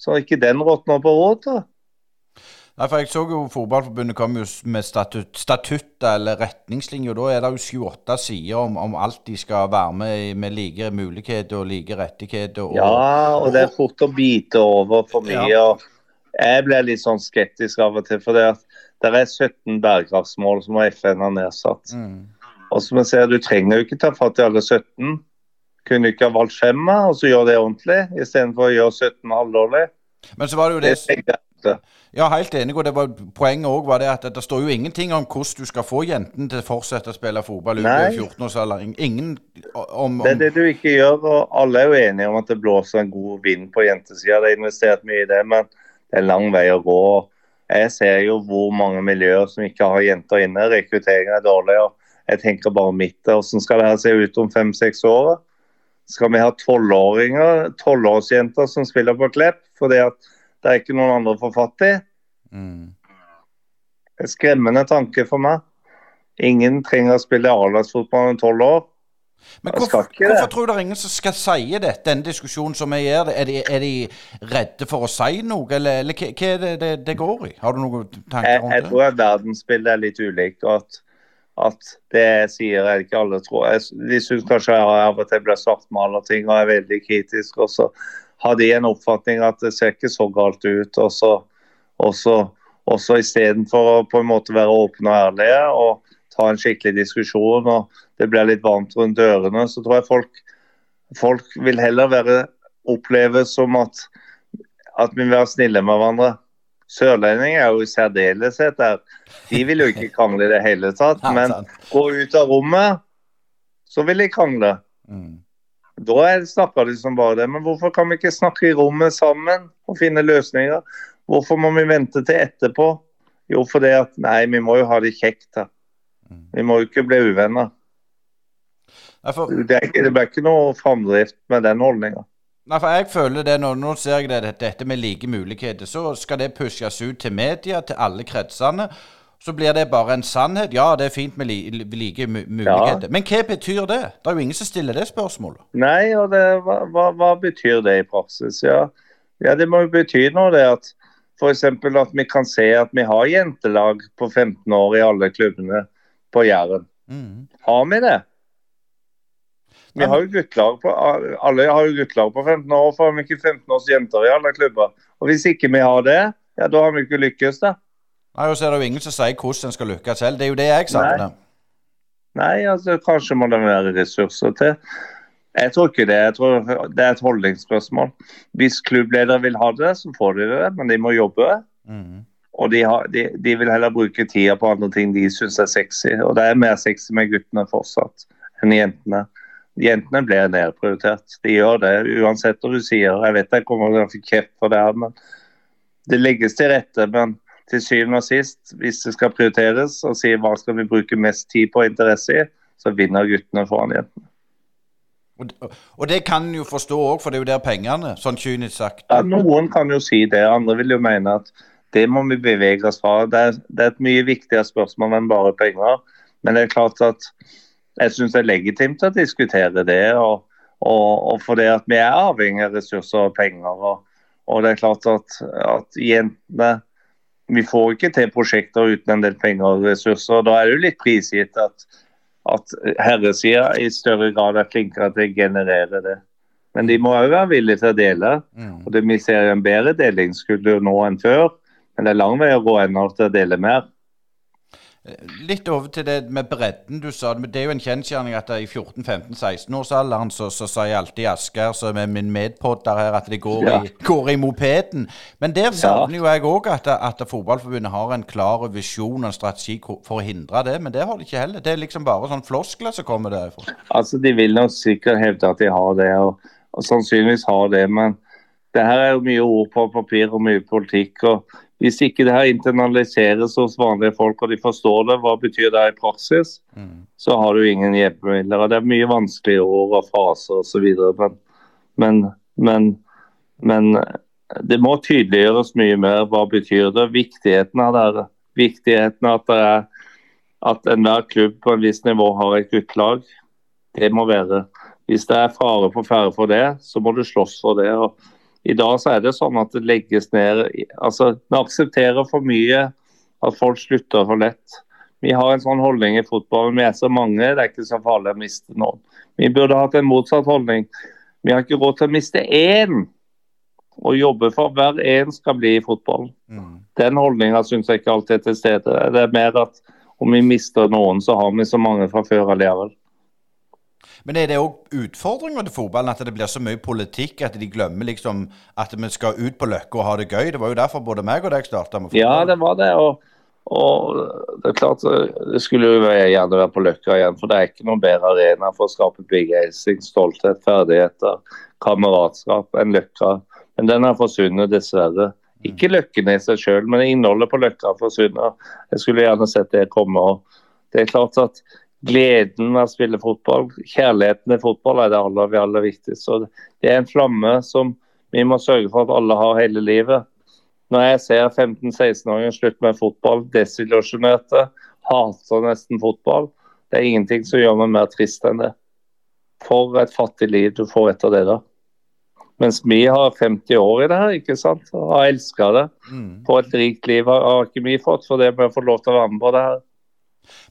Så ikke den råtner på rådet. Nei, for Jeg så jo Fotballforbundet kom jo med statut, statutter eller retningslinjer. Da er det jo sju-åtte sider om, om, alt de skal være med med like muligheter og like rettigheter. Og, ja, og det er fort å bite over for mye. Ja. Jeg blir litt sånn skeptisk av og til. For det, det er 17 bærekraftsmål som FN har nedsatt. Mm. Og som jeg ser, Du trenger jo ikke ta fatt i alle 17. Kunne ikke ha valgt fem og så gjøre det ordentlig, istedenfor å gjøre 17 halvdårlig. Men så var det jo det, det Ja, helt enig. og det var, Poenget òg var det at det står jo ingenting om hvordan du skal få jentene til å fortsette å spille fotball utover 14-årsalder. Ingen om, om, Det er det du ikke gjør, og alle er jo enige om at det blåser en god vind på jentesida. Det er investert mye i det, men det er lang vei å gå. Jeg ser jo hvor mange miljøer som ikke har jenter inne. Rekrutteringen er dårlig. og jeg tenker bare mitt. Hvordan skal det her se ut om fem-seks år? Skal vi ha tolvåringer, tolvårsjenter som spiller på Klepp fordi at det er ikke noen andre å få fatt i? Mm. En skremmende tanke for meg. Ingen trenger å spille A-lagsfotball om tolv år. Men hvorfor, hvorfor tror du det er ingen som skal si det, denne diskusjonen som vi gjør? Er de, er de redde for å si noe, eller, eller hva er det, det det, går i? Har du noen tanker om det? Jeg tror at verdensbildet er litt ulikt. og at at det sier jeg ikke alle tror. Jeg, de syns kanskje jeg av og til blir svartmaler ting og er veldig kritisk. Og så har de en oppfatning at det ser ikke så galt ut. Og så, og så, så istedenfor å på en måte være åpne og ærlige og ta en skikkelig diskusjon og det blir litt varmt rundt dørene, så tror jeg folk, folk vil heller være oppleve som at, at vi vil være snille med hverandre. Sørlendinger er jo i særdeleshet der. De vil jo ikke krangle i det hele tatt. Men gå ut av rommet, så vil de krangle. Mm. Da snakker de som bare det. Men hvorfor kan vi ikke snakke i rommet sammen og finne løsninger? Hvorfor må vi vente til etterpå? Jo, fordi at nei, vi må jo ha det kjekt her. Vi må jo ikke bli uvenner. Det, er, det blir ikke noe framdrift med den holdninga. Nei, for jeg føler det når, Nå ser jeg det, dette med like muligheter. Så skal det pushes ut til media, til alle kretsene. Så blir det bare en sannhet. Ja, det er fint med li, like muligheter. Ja. Men hva betyr det? Det er jo ingen som stiller det spørsmålet. Nei, og det, hva, hva, hva, betyr det i praksis? Ja, ja det må jo bety noe, det at f.eks. at vi kan se at vi har jentelag på 15 år i alle klubbene på Jæren. Mm. Har vi det? Vi har jo guttelag på, alle har jo guttelag på 15 år, for har vi ikke 15 års jenter i alle klubber. Og Hvis ikke vi har det, ja, da har vi ikke lykkes, da. Nei, og så er det jo ingen som sier hvordan en skal lykkes selv. Det er jo det jeg savner. Nei. Nei, altså kanskje må det være ressurser til. Jeg tror ikke det. Jeg tror Det er et holdningsspørsmål. Hvis klubbledere vil ha det, så får de det, men de må jobbe. Mm. Og de, har, de, de, vil heller bruke tida på andre ting de syns er sexy. Og det er mer sexy med guttene fortsatt enn jentene. Jentene blir nedprioritert. De gjør det, uansett hva du sier. Jeg vet jeg kommer til å få kjeft for det her, men det legges til rette. Men til syvende og sist, hvis det skal prioriteres og si hva skal vi bruke mest tid på og interesse i, så vinner guttene foran jentene. Og det kan en jo forstå òg, for det er jo der pengene, sånn kynisk sagt. Ja, Noen kan jo si det, andre vil jo mene at det må vi bevege oss fra. Det er, det er et mye viktigere spørsmål enn bare penger. Men det er klart at jeg syns det er legitimt å diskutere det. og, og, og fordi at vi er avhengig av ressurser og penger. Og, og det er klart at, at, jentene Vi får ikke til prosjekter uten en del penger og ressurser. og Da er det jo litt prisgitt at, at herresida i større grad er flinkere til å generere det. Men de må òg være villige til å dele. Mm. og det, Vi ser en bedre delingskultur nå enn før, men det er lang vei å gå ennå til å dele mer. Litt over til det med bredden du sa. Det er jo en kjensgjerning at i 14-15-16-årsalderen så, så sa jeg alltid Asgeir, som er min medpodder her, at de går, ja. i, går i mopeden. Men der savner jo jeg òg at, at, Fotballforbundet har en klar visjon og en strategi for å hindre det. Men det har de ikke heller. Det er liksom bare sånn floskler som kommer derfra. Altså, De vil nok sikkert hevde at de har det, og, og sannsynligvis har det. Men det her er jo mye ord på papir og mye politikk. og hvis ikke det her internaliseres hos vanlige folk og de forstår det, hva betyr det i praksis, mm. så har du ingen hjelpemidler. Det er mye vanskelige ord og faser osv. Men, men, men, men det må tydeliggjøres mye mer. Hva betyr det? Viktigheten av det. Viktigheten av at det er at enhver klubb på en viss nivå har et guttelag. Det må være. Hvis det er fare på ferde for det, så må du slåss for det. og i dag så er det sånn at det legges ned altså Vi aksepterer for mye at folk slutter for lett. Vi har en sånn holdning i fotball. Vi er så mange, det er ikke så farlig å miste noen. Vi burde hatt en motsatt holdning. Vi har ikke råd til å miste én. Og jobbe for hver én skal bli i fotballen. Mm. Den holdninga syns jeg ikke alltid er til stede. Det er mer at om vi mister noen, så har vi så mange fra før allikevel. Men er det òg utfordringer til fotballen at det blir så mye politikk at de glemmer liksom at vi skal ut på Løkka og ha det gøy? Det var jo derfor både meg og deg starta med fotball. Ja, det var det. og, og det er klart det skulle jo gjerne være på Løkka igjen, for det er ikke noen bedre arena for å skape begeistring, stolthet, ferdigheter, kameratskap enn Løkka. Men den har forsvunnet, dessverre. Ikke Løkken i seg sjøl, men innholdet på Løkka forsvunnet. Jeg skulle gjerne sett det komme. og det er klart at gleden med å spille fotball, kjærligheten til fotball, er det aller, aller viktigste. Så det er en flamme som vi må sørge for at alle har hele livet. Når jeg ser 15-16-åringer slutte med fotball, desillusjonerte, hater nesten fotball, det er ingenting som gjør meg mer trist enn det. For et fattig liv du får etter det. da. Mens vi har 50 år i det her, ikke sant? og har elska det. Mm. På et rikt liv har ikke vi fått, for det med å få lov til å være med på det her.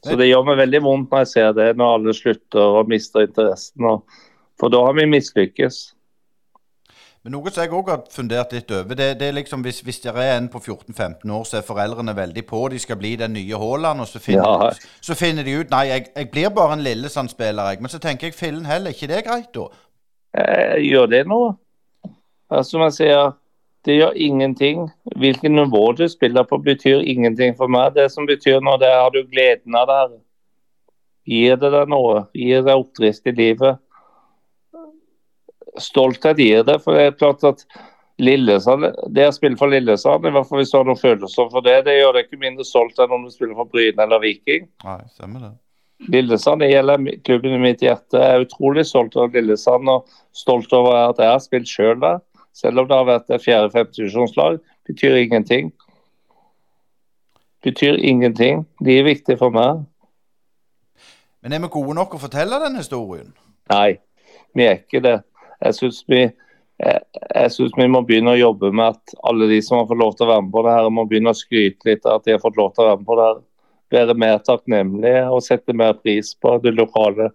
Så det gjør meg veldig vondt når jeg ser det, når alle slutter og mister interessen. Og, for da har vi mislykkes. Men noe som jeg òg har fundert litt over, det, det er liksom hvis, hvis det er en på 14-15 år, så er foreldrene veldig på, de skal bli den nye Haaland, og så finner, Ja. så finner de ut Nei, jeg, jeg blir bare en Lillesand-spiller, jeg. Men så tenker jeg fillen heller, ikke det er greit, da? Jeg gjør det noe? Som jeg sier, det gjør ingenting. Hvilket nivå du spiller på, betyr ingenting for meg. Det som betyr noe, det er har du gleden av det. Gir det deg noe? Gir det deg oppdrift i livet? Stolthet gir det. For det er klart at Lillesand, det å spille for Lillesand, i hvert fall hvis du har noen følelser for det, det gjør deg ikke mindre stolt enn om du spiller for Bryne eller Viking. Nei, stemmer det. Lillesand det gjelder klubben i mitt hjerte. Jeg er utrolig stolt av Lillesand og stolt over at jeg har spilt sjøl der. Selv om det har vært et fjerde-femte divisjonslag. Betyr ingenting. Betyr ingenting. De er viktige for meg. Men er vi gode nok å fortelle den historien? Nei, vi er ikke det. Jeg syns vi, vi må begynne å jobbe med at alle de som har fått lov til å være med på det her, må begynne å skryte litt av at de har fått lov til å være med på det her. Være mer takknemlige og sette mer pris på det lokale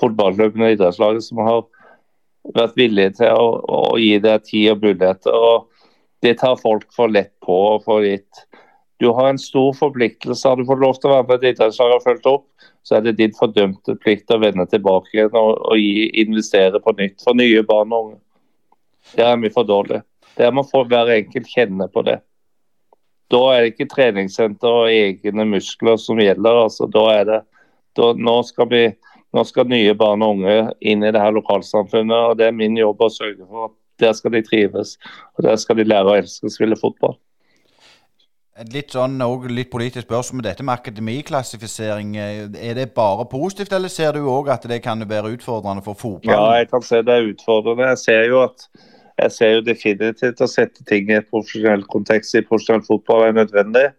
fotballklubbene og idrettslaget som har vært villige til å, å gi deg tid og muligheter. og Det tar folk for lett på og for litt. Du har en stor forpliktelse. Har du fått lov til å være med et idrettslag og fulgt opp, så er det din fordømte plikt å vende tilbake igjen og, og gi, investere på nytt for nye barn og unge. Det er mye for dårlige. Der må få hver enkelt kjenne på det. Da er det ikke treningssenter og egne muskler som gjelder. altså Da er det da, nå, skal vi, nå skal nye barn og unge inn i det her lokalsamfunnet, og det er min jobb å sørge for at der skal de trives. Og der skal de lære å elske å spille fotball. Et litt sånn, og litt politisk spørsmål med dette med akademiklassifisering. eh, Er det bare positivt, eller ser du òg at det kan være utfordrende for Ja, jeg kan se det er utfordrende. Jeg ser jo at jeg ser jo definitivt å sette ting i et profesjonell kontekst i profesjonell fotball er nødvendig.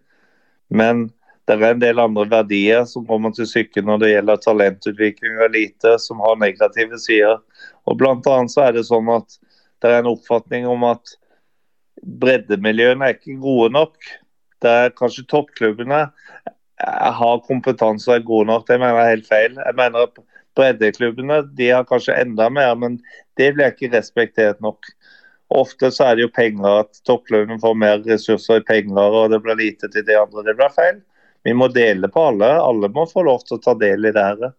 Men det er en del andre verdier som kommer til syke når det gjelder talentutvikling og elite, som har negative sider. Og Blant annet så er det sånn at det er en oppfatning om at breddemiljøene er ikke gode nok. Det er kanskje toppklubbene eh, har kompetanse og er gode nok. Det mener jeg er helt feil. Jeg mener at breddeklubbene de har kanskje enda mer, men det blir ikke respektert nok. Ofte så er det jo penger at toppklubbene får mer ressurser i penger, og det blir lite til de andre. Det blir feil. Vi må dele på alle. Alle må få lov til å ta del i det her.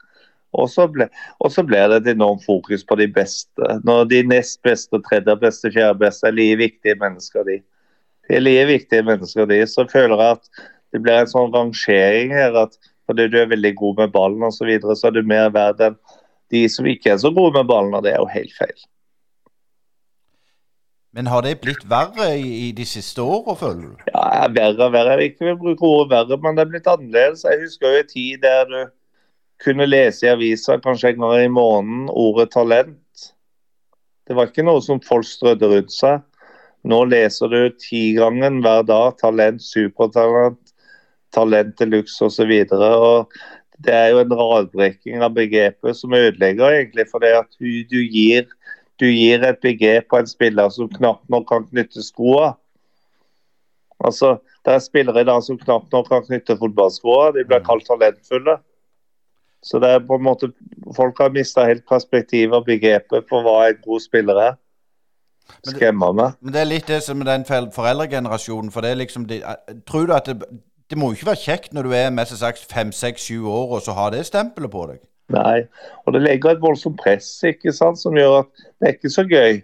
Og så, blir det et enormt fokus på de beste. Når de nest beste, tredje beste, fjerde beste er like viktige mennesker, de. De er like viktige mennesker, de. Så føler jeg at det blir en sånn rangering her at fordi du er veldig god med ballen osv., så, videre, så er du mer verd enn de som ikke er så gode med ballen, og det er jo helt feil. Men har det blitt verre i, de siste åra, føler du? Ja, er verre og verre. Jeg vil ikke bruke ordet verre, men det er blitt annerledes. Jeg husker jo en tid der du kunne lese i avisa kanskje en gang i måneden ordet talent. Det var ikke noe som folk strødde rundt seg. Nå leser du tigangen hver dag. Talent, supertalent, talent til luxe osv. Det er jo en radbrekking av begrepet som ødelegger, egentlig. For det at du, gir, du gir et begrep på en spiller som knapt nok kan knytte skoa. Altså, Det er spillere i dag som knapt nok kan knytte fotballskoa. De blir kalt talentfulle. Så det er på en måte, Folk har mista helt perspektivet og begrepet på hva en god spiller er. Men meg. Men det er litt det som med den foreldregenerasjonen. For det er liksom de, Tror du at det, det må jo ikke være kjekt når du er mest sagt fem, seks, sju år, og så har det stempelet på deg? Nei. Og det legger et voldsomt press ikke sant, som gjør at det er ikke så gøy.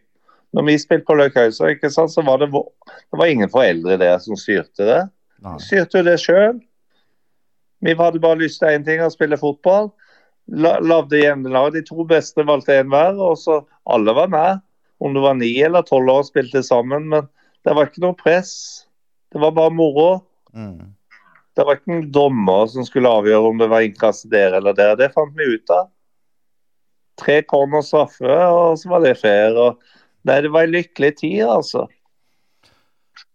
Når vi spilte på Løkkhausa, ikke sant, så var det, det var ingen foreldre der som styrte det. Nei. Styrte jo det sjøl. Vi hadde bare lyst til én ting, å spille fotball. La, Lagde hjemmelag. De to beste valgte én hver, og så alle var med. Om du var ni eller tolv år og spilte sammen. Men det var ikke noe press. Det var bare moro. Mm. Det var ikke en dommer som skulle avgjøre om det var innkast der eller der. Det fant vi ut av. Tre corner straffe, og så var det fair. Og nei, det var en lykkelig tid, altså.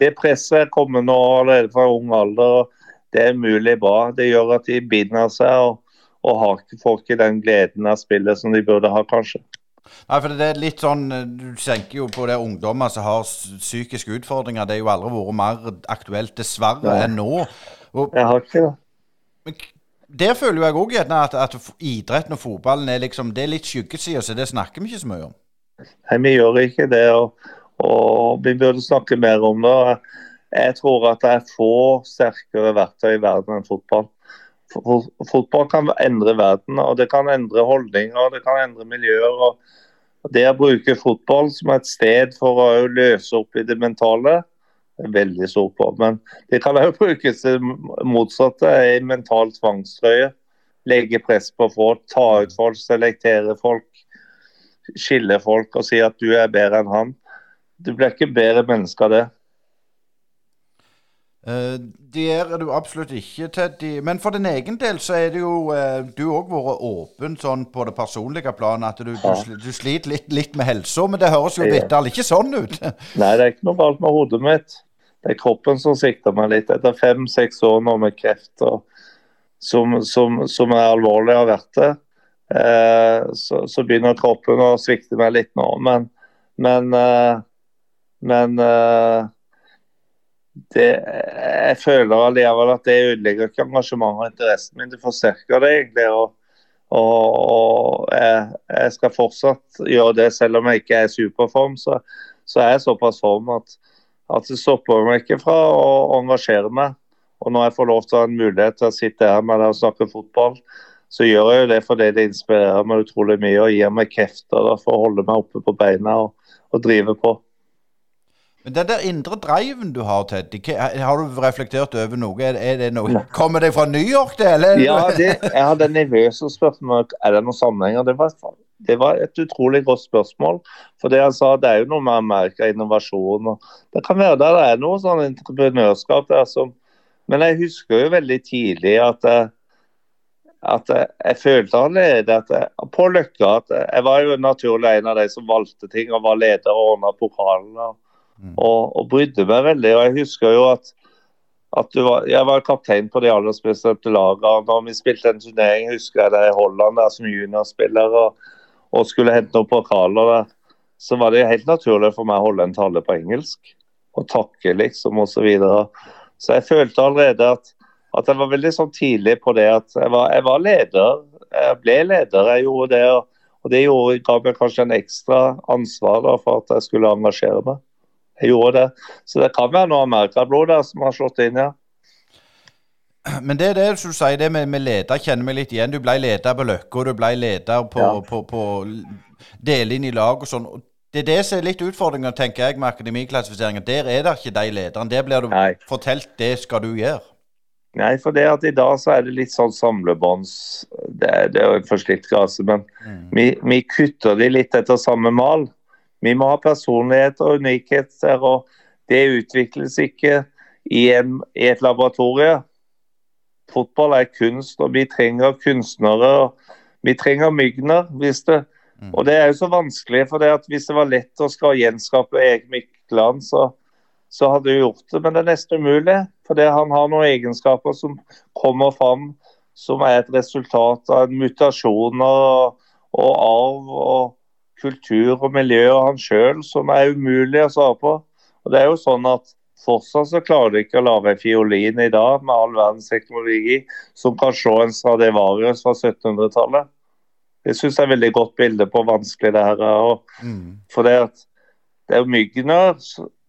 Det presset er kommet nå allerede fra ung alder. og Det er mulig bra. Det gjør at de binder seg og, og har får ikke den gleden av spillet som de burde ha, kanskje. Nei, for det er litt sånn Du tenker jo på det ungdommer som har psykiske utfordringer. Det er jo aldri vært mer aktuelt, dessverre, enn nå. Og, Jeg har ikke det. men der føler jeg òg gjerne at, at idretten og fotballen er liksom, det er litt skyggeside, så det snakker vi ikke så mye om. Nei, vi gjør ikke det. Og, og vi burde snakke mer om det. Jeg tror at det er få sterkere verktøy i verden enn fotball. Fotball kan endre verden, og det kan endre holdninger og det kan endre miljøer. og Det å bruke fotball som et sted for å løse opp i det mentale, veldig stor på. Men det kan også *laughs* brukes til motsatte, i mental tvangstrøye. Legge press på folk, ta ut folk, selektere folk, skille folk og si at du er bedre enn han. Du blir ikke bedre menneske av det. Uh, det er du absolutt ikke, Teddy. Men for din egen del så er det jo uh, Du har òg vært åpen sånn på det personlige planet at du, ja. du, du sliter litt, litt, med helsa, men det høres jo vitterlig ikke sånn ut? Nei, det er ikke noe galt med hodet mitt. Det er kroppen som svikter meg litt. Etter fem-seks år nå med kreft og, som, som, som, er alvorlig har vært det, eh, så, så, begynner kroppen å svikte meg litt nå. Men, men, men det, jeg føler allikevel at det ødelegger ikke engasjementet og interessen min. Det forsterker det egentlig. og, og jeg, jeg, skal fortsatt gjøre det selv om jeg ikke er i superform. Så, så er jeg såpass form at, at det stopper meg ikke fra å, engasjere meg. Og når jeg får lov til å ha en mulighet til å sitte her med deg og snakke fotball, så gjør jeg jo det fordi det inspirerer meg utrolig mye og gir meg krefter for å holde meg oppe på beina og, og drive på. Men den der indre driven du har, Teddy, har du reflektert over noe? Er, er det noe? Kommer det fra New York, det? Eller? Ja, det, jeg hadde nervøs og spurte er det noen sammenhenger. Det var, det var et utrolig godt spørsmål. For det han sa, det er jo noe med Amerika, innovasjon. og Det kan være der det er noe sånn entreprenørskap der som Men jeg husker jo veldig tidlig at jeg, at jeg, jeg følte allerede at jeg, på Løkka at jeg var jo naturlig en av de som valgte ting og var leder og ordna pokalene. Mm. Og, og, brydde meg veldig. og Jeg husker jo at, at var, jeg var kaptein på de aller spesielle lagene. Når vi spilte en turnering, husker jeg det i Holland der som juniorspiller og, og skulle hente noen pokaler der, så var det helt naturlig for meg å holde en tale på engelsk. Og takke, liksom, osv. Så, videre. så jeg følte allerede at, at jeg var veldig sånn tidlig på det at jeg var, jeg var leder. Jeg ble leder, jeg gjorde det. Og, og det gjorde, ga meg kanskje en ekstra ansvar da, for at jeg skulle engasjere meg. Jeg gjorde det. Så det kan være noe amerikablod der som har slått inn, ja. Men det er det som du sier, det med, med leder kjenner meg litt igjen. Du ble leder på Løkka, du ble leder på, ja. på, på, på dele inn i lag og sånn. Det er det som er litt utfordringa, tenker jeg, med akademiklassifiseringa. Der er det ikke de lederne. Der blir du Nei. fortalt det skal du gjøre. Nei, for det at i dag så er det litt sånn samlebånds Det, det er jo en forslitt gase, men mm. vi, vi, kutter de litt etter samme mal. Vi må ha personlighet og unikheter, og det utvikles ikke i, en, i et laboratorie. Fotball er kunst, og vi trenger kunstnere. og Vi trenger Mygner. hvis det mm. og det er jo så vanskelig, for det at hvis det var lett å skal gjenskape Erik Mykland, så, så hadde du gjort det. Men det er nesten umulig. For han har noen egenskaper som kommer fram som er et resultat av mutasjoner og, og arv. og kultur og miljø og han sjøl som er umulig å svare på. Og det er jo sånn at Fortsatt så klarer de ikke å lage en fiolin i dag med all verdens teknologi som kan se en Stradivarius fra 1700-tallet. Det syns jeg er et veldig godt bilde på hvor vanskelig det her er. Mm. For det, det er myggene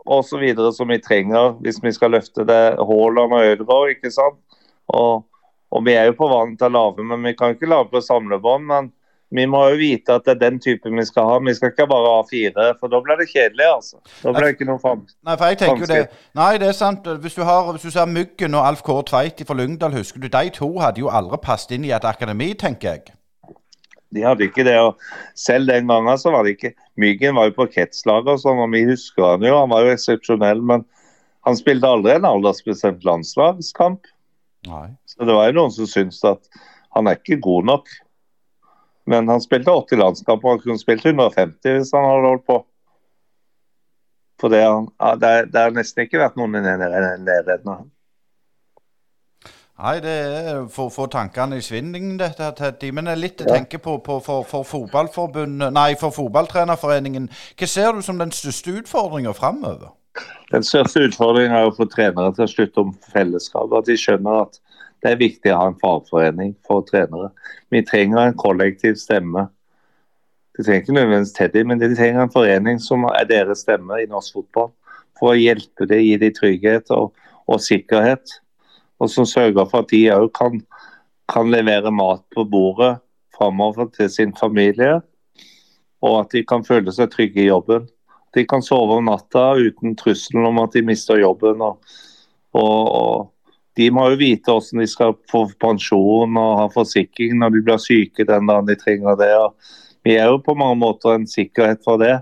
osv. som vi trenger hvis vi skal løfte det Haaland og Ødegaard. ikke sant? Og, og, vi er jo på vann til å lage, men vi kan ikke lage på samlebånd. men vi må jo vite at det er den typen vi skal ha. Vi skal ikke bare ha fire, for da blir det kjedelig. altså. Da blir det ikke noe fram. Nei, for jeg tenker jo det. Nei, det er sant. Hvis du, har, hvis du ser Myggen og Alf Kåre Tveit fra Lyngdal, husker du, de to hadde jo aldri passet inn i et akademi, tenker jeg. De hadde ikke det. og Selv den gangen så var det ikke Myggen var jo på kretslaget og sånn, og vi husker han jo. Han var jo eksepsjonell, men han spilte aldri en aldersbestemt landslagskamp. Nei. Så det var jo noen som syntes at han er ikke god nok. Men han spilte 80 landskamper, han kunne spilt 150 hvis han hadde holdt på. For det, har nesten ikke vært noen ham. Nei, det er for å få tankene i sving, dette. Teddy. Men jeg litt å tenke på, på for, for, fotballforbundet, nei, for fotballtrenerforeningen. Hva ser du som den største utfordringa framover? Den største utfordringen er å få trenere til å slutte om fellesskapet. At de skjønner at Det er viktig å ha en fagforening for trenere. Vi trenger en kollektiv stemme. De trenger ikke nødvendigvis Teddy, men de trenger en forening som er deres stemme i norsk fotball. For å hjelpe dem, gi dem trygghet og, og sikkerhet. Og som sørger for at de òg kan, kan levere mat på bordet framover til sin familie. Og at de kan føle seg trygge i jobben. De kan sove om natta uten trusselen om at de mister jobben. og, og, og de må jo vite hvordan de skal få pensjon og ha forsikring når de blir syke den dagen de trenger det. Vi er jo på mange måter en sikkerhet for det.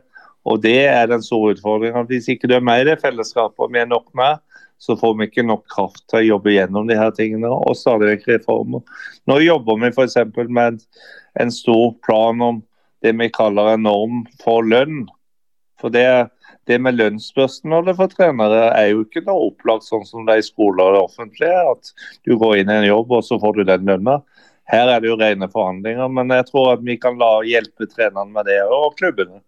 Og det er den store utfordringen. Hvis ikke du er med i det fellesskapet, og vi er nok med, så får vi ikke nok kraft til å jobbe gjennom de her tingene og stadig vekk reformer. Nå jobber vi f.eks. med en stor plan om det vi kaller en norm for lønn. For det er det med lønnsspørsmålet for trenere er jo ikke noe opplagt sånn som det er i skoler og det offentlige. At du går inn i en jobb og så får du den lønna. Her er det jo rene forhandlinger, men jeg tror at vi kan la hjelpe trenerne med det, og klubbene.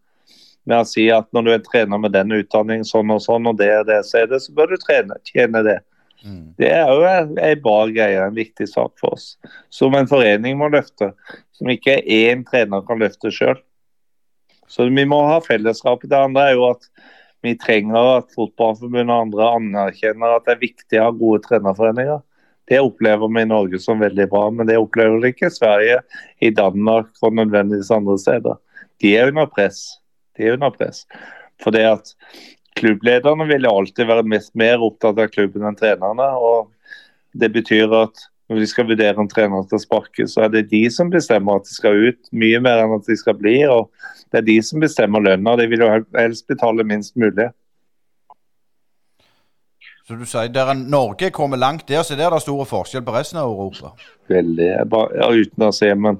Med å si at når du er trener med den utdanningen sånn og sånn, og det og det, så er det, så bør du trene, tjene det. Mm. Det er jo en bra greie, en viktig sak for oss. Som en forening må løfte. Som ikke én trener kan løfte sjøl. Så vi må ha fellesskapet. Det andre er jo at vi trenger at Fotballforbundet og andre anerkjenner at det er viktig å ha gode trenerforeninger. Det opplever vi i Norge som veldig bra, men det opplever de ikke i Sverige, i Danmark og nødvendigvis andre steder. De er under press. De er under press. For det at klubblederne vil alltid være mest mer opptatt av klubben enn trenerne. og Det betyr at når de skal vurdere om treneren skal sparke, så er det de som bestemmer at de skal ut, mye mer enn at de skal bli. og Det er de som bestemmer lønna. De vil jo helst betale minst mulig. Så du sier der Norge kommer langt der, så der er det store forskjell på resten av Europa? Veldig. Bare, ja, uten å se, men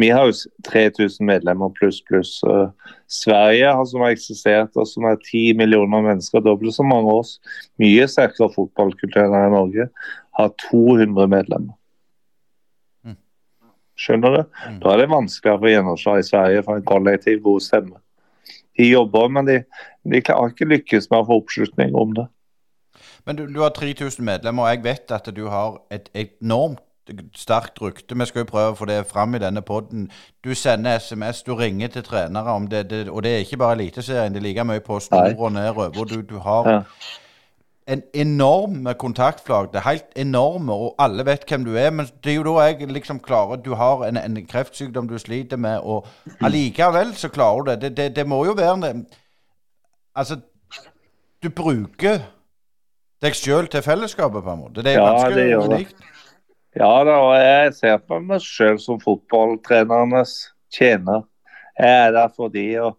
vi har jo 3000 medlemmer pluss, pluss. Uh, Sverige har som har eksistert, og som er 10 millioner mennesker, dobbelt så mange oss. Mye sterkere fotballkultur enn Norge har 200 medlemmer. Mm. Skjønner du? Mm. Da er det vanskeligere få gjennomslag i Sverige for en kollektiv god stemme. De jobber, men de, de har ikke lykkes med å få oppslutning om det. Men du, du har 3000 medlemmer, og jeg vet at du har et enormt sterkt rykte. Vi skal jo prøve å få det fram i denne poden. Du sender SMS, du ringer til trenere om det, det og det er ikke bare Eliteserien, det er like mye på Nord og nedover. Du, du har ja en enorm kontaktflate. Helt enorme, og alle vet hvem du er. Men det er jo da jeg liksom klarer Du har en, en kreftsykdom du sliter med, og allikevel så klarer du det. Det, det, det må jo være Altså, du bruker deg sjøl til fellesskapet, på en måte. Det er ja, ganske unikt. Ja da, og jeg ser på meg sjøl som fotballtrenernes tjener. Jeg er der for de, og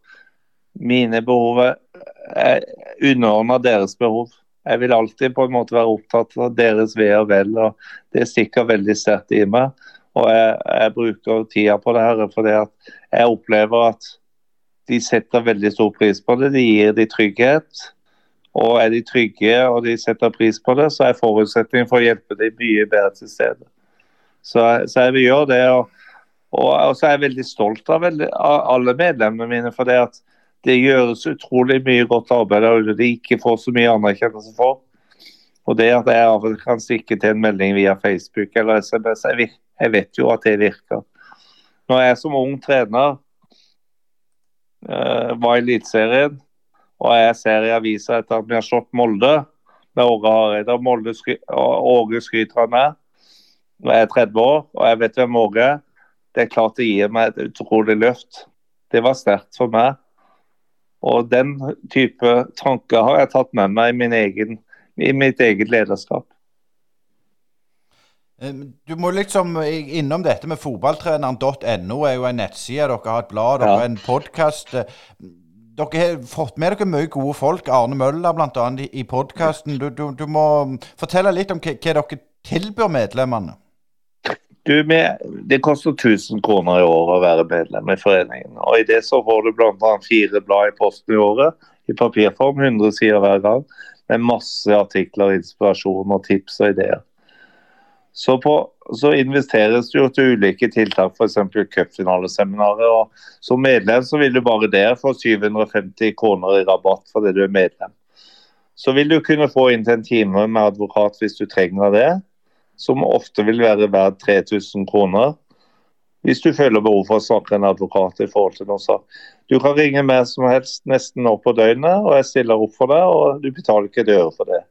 mine behov er underordna deres behov. Jeg vil alltid på en måte være opptatt av deres ve og vel. og Det stikker veldig sterkt i meg. Og jeg, jeg bruker tida på det her fordi jeg opplever at de setter veldig stor pris på det. De gir de trygghet. Og er de trygge og de setter pris på det, så er forutsetningen for å hjelpe dem mye bedre til stede. Så, så jeg vil gjøre det. Og, og, så er jeg veldig stolt av, veldig, av alle medlemmene mine. for det at det gjøres utrolig mye godt arbeid og de ikke får så mye anerkjennelse for. Og det at jeg av og til kan stikke til en melding via Facebook eller SMS, jeg vet jo at det virker. Når jeg som ung trener uh, var i Eliteserien, og jeg ser i avisa etter at vi har slått Molde med Åge Hareide, Molde skry Åge skryter av meg jeg er 30 år, og jeg vet hvem Åge er, det er klart det gir meg et utrolig løft. Det var sterkt for meg. Og den type tanker har jeg tatt med meg i, egen, i mitt eget lederskap. Du må liksom innom dette med fotballtreneren.no er jo en nettside. Dere har et blad, dere har en podkast. Dere har fått med dere mye gode folk. Arne Møller bl.a. i, i podkasten. Du, du, du, må fortelle litt om hva, dere tilbyr medlemmene. Du, Det koster 1000 kroner i året å være medlem i foreningen. og I det så får du bl.a. fire blad i posten i året, i papirform, 100 sider hver gang. Med masse artikler, inspirasjon og tips og ideer. Så, på, så investeres det jo til ulike tiltak, f.eks. cupfinaleseminaret. og Som medlem så vil du bare der få 750 kroner i rabatt fordi du er medlem. Så vil du kunne få inn til en time med advokat hvis du trenger det. som ofte vil være verdt 3000 kroner. Hvis du føler behov for å snakke en advokat i forhold til noe sak. Du kan ringe meg som helst nesten nå på døgnet, og jeg stiller opp for deg, og du betaler ikke et øre for det.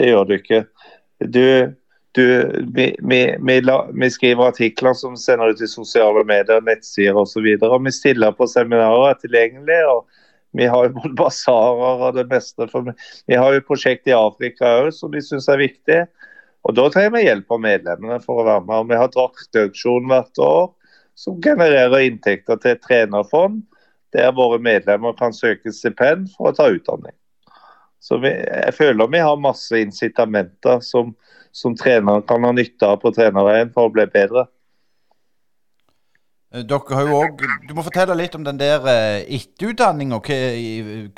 Det gjør du ikke. Du, du, vi, vi, vi, vi, skriver artikler som sender ut til sosiale medier, nettsider osv. Vi stiller på seminarer, er tilgjengelig. og Vi har jo *laughs* både basarer og det meste. vi har jo prosjekt i Afrika òg som vi syns er viktig. Og Da trenger vi hjelp av medlemmene for å være med. Og vi har draktauksjon hvert år som genererer inntekter til et trenerfond, der våre medlemmer kan søke stipend for å ta utdanning. Så jeg føler vi har masse incitamenter som, som treneren kan ha nytte av på trenerveien for å bli bedre. Eh, dere har jo også, Du må fortelle litt om den der eh, etterutdanninga. Hva,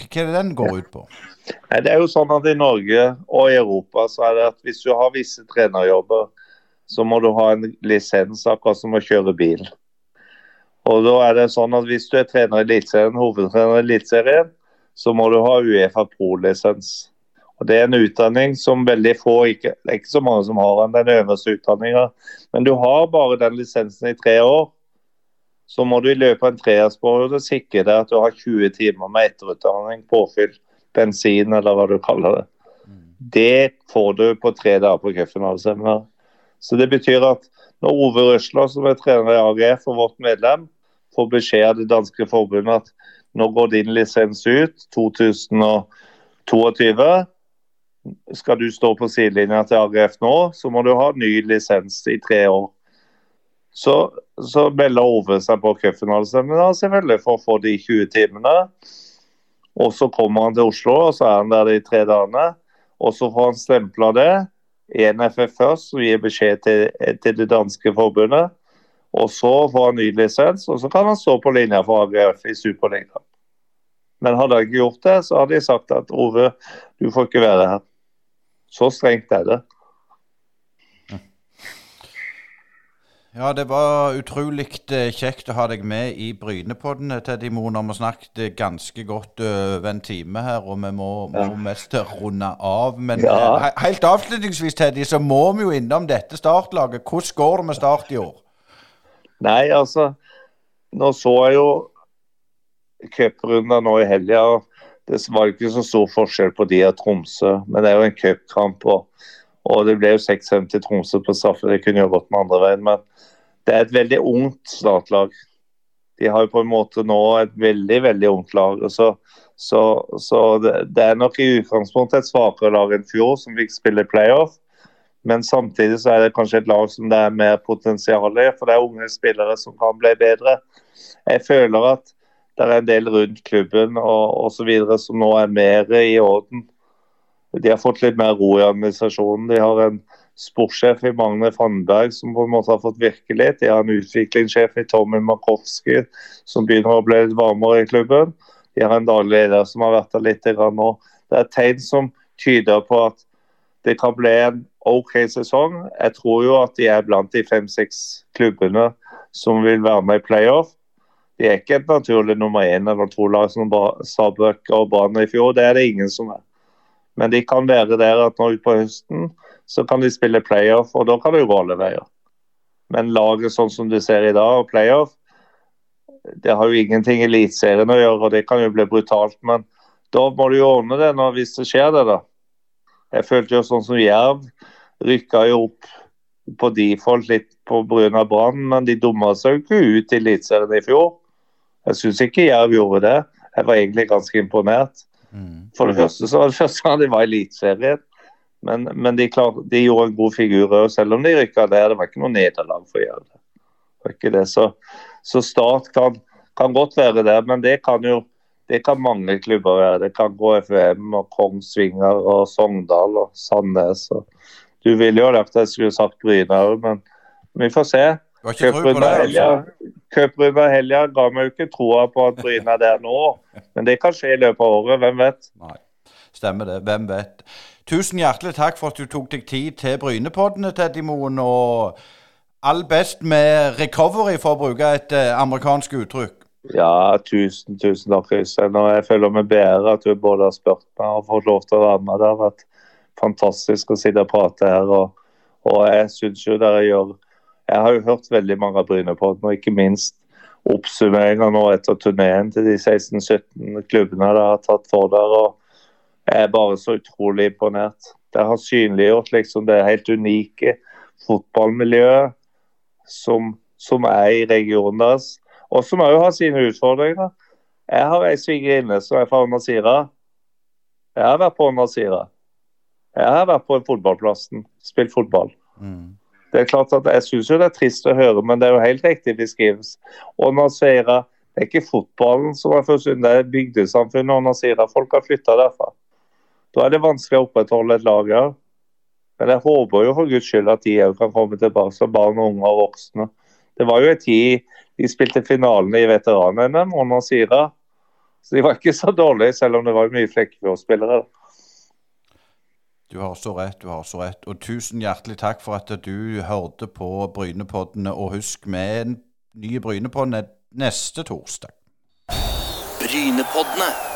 hva er den går ut på? Det er jo sånn at I Norge og i Europa så er det at hvis du har visse trenerjobber, så må du ha en lisens akkurat som å kjøre bil. Og da er det sånn at Hvis du er trener i Eliteserien, hovedtrener i Eliteserien, så må du ha Uefa pro-lisens. Og Det er en utdanning som veldig få, ikke, det er ikke så mange som har den, den øverste utdanninga. Men du har bare den lisensen i tre år. Så må du i løpet av en treårsperiode sikre deg at du har 20 timer med etterutdanning, påfyll, bensin eller hva du kaller det. Det får du på tre dager på cupfinaleseminar. Så det betyr at når Ove Røsler, som er trener i AGF og vårt medlem, får beskjed av det danske forbundet at nå går din lisens ut 2022. Skal du stå på sidelinja til AGF nå, så må du ha ny lisens i tre år. Så, så melder Ove seg på cupfinaleseminar selvfølgelig for å få de 20 timene. Og så kommer han til Oslo, og så er han der de tre dagene. Og så får han stempla det i NFF først, som gir beskjed til, til det danske forbundet. Og så får han ny lisens, og så kan han stå på linja for AGF i Superligaen. Men hadde han ikke gjort det, så hadde de sagt at Ove, du får ikke være her. Så strengt er det. Ja, det var utrolig eh, kjekt å ha deg med i Brynepodden, eh, Teddy Moe. Når vi snakket eh, ganske godt over en time her, og vi må, må mest runde av. Men ja. helt avslutningsvis, Teddy, så må vi jo innom dette startlaget. Hvordan går det med Start i år? Nei, altså Nå så jeg jo cuprunder nå i helga. Det var ikke så stor forskjell på de og Tromsø, men det er jo en cupkamp. Og, og, det ble jo 6-5 til Tromsø på straffe. Det kunne jo gått med andre veien. Men det er et veldig ungt startlag. De har jo på en måte nå et veldig, veldig ungt lag. Så, så, så det, det, er nok i utgangspunktet et svakere lag enn fjor, som fikk spille playoff. Men samtidig så er det kanskje et lag som det er mer potensial i, for det er unge spillere som kan bli bedre. Jeg føler at det er en del rundt klubben og osv. som nå er mer i orden. De har fått litt mer ro i administrasjonen. De har en sportssjef i Magne Fandberg som på en måte har fått virke litt. De har en utviklingssjef i Tommy Makowski som begynner å bli litt varmere i klubben. De har en daglig leder som har vært der litt nå. Det er tegn som tyder på at det kan bli en OK sesong. Jeg tror jo at de er blant de fem-seks klubbene som vil være med i playoff. De er ikke et naturlig nummer én eller to lag som Stabæk og Brann i fjor. Det er det ingen som er. Men de kan være der at nå utpå høsten så kan de spille playoff, og da kan det jo gå alle veier. Men laget sånn som du ser i dag, og playoff, det har jo ingenting i Eliteserien å gjøre, og det kan jo bli brutalt. Men da må du jo ordne det når, hvis det skjer, det, da. Jeg følte jo sånn som Jerv rykka jo opp på default litt pga. Brann, men de dumma seg jo ikke ut i Eliteserien i fjor. Jeg syns ikke Jerv gjorde det. Jeg var egentlig ganske imponert. Mm. For det første så var det *laughs* første gang de var i Eliteserien. Men, men de, klar, de, gjorde en god figur òg, selv om de rykka der. Det var ikke noe nederlag for Jerv. Så, så Start kan, kan, godt være der, men det kan jo det kan mange klubber være. Det kan gå FVM og Kongsvinger og Sogndal og Sandnes. Og du ville jo lagt jeg skulle sagt Bryne òg, men vi får se. Cuprunde altså. helga ga meg jo ikke troa på at Bryna er der nå, men det kan skje i løpet av året. Hvem vet? Nei, Stemmer det. Hvem vet. Tusen hjertelig takk for at du tok deg tid til Brynepoddene, Teddy Moen. Og all best med recovery, for å bruke et eh, amerikansk uttrykk. Ja, tusen, tusen takk, Øystein. Og jeg føler meg bedre at du både har spurt meg og fått lov til å være med. Det har vært fantastisk å sitte og prate her. Og, Og jeg syns jo dere gjør Jeg har jo hørt veldig mange av Brynepodden, og ikke minst oppsummeringer nå etter turneen til de 16-17 klubbene det har tatt for der. og Jeg er bare så utrolig imponert. Det har synliggjort liksom det helt unike fotballmiljøet som, som er i regionen deres, og som òg har sine utfordringer. Jeg har ei svigerinne som er fra Nasira. Jeg har vært på Nasira. Jeg har vært på fotballplassen, spilt fotball. Mm. Det er klart at Jeg syns det er trist å høre, men det er jo helt riktig beskrivelse. Og Nasira, det er ikke fotballen som har forsvunnet, det er bygdesamfunnet og Nasira. Folk har flytta derfra. Da er det vanskelig å opprettholde et lag her. Men jeg håper jo for guds skyld at de òg kan komme tilbake som barn, og unge og voksne. Det var jo en tid de spilte finalene i veteran-NM under Sira. Så de var ikke så dårlige, selv om det var mye Flekkefjord-spillere. Du har så rett, du har så rett. Og tusen hjertelig takk for at du hørte på Brynepoddene. Og husk, med en ny Brynepodd neste torsdag. Brynepoddene.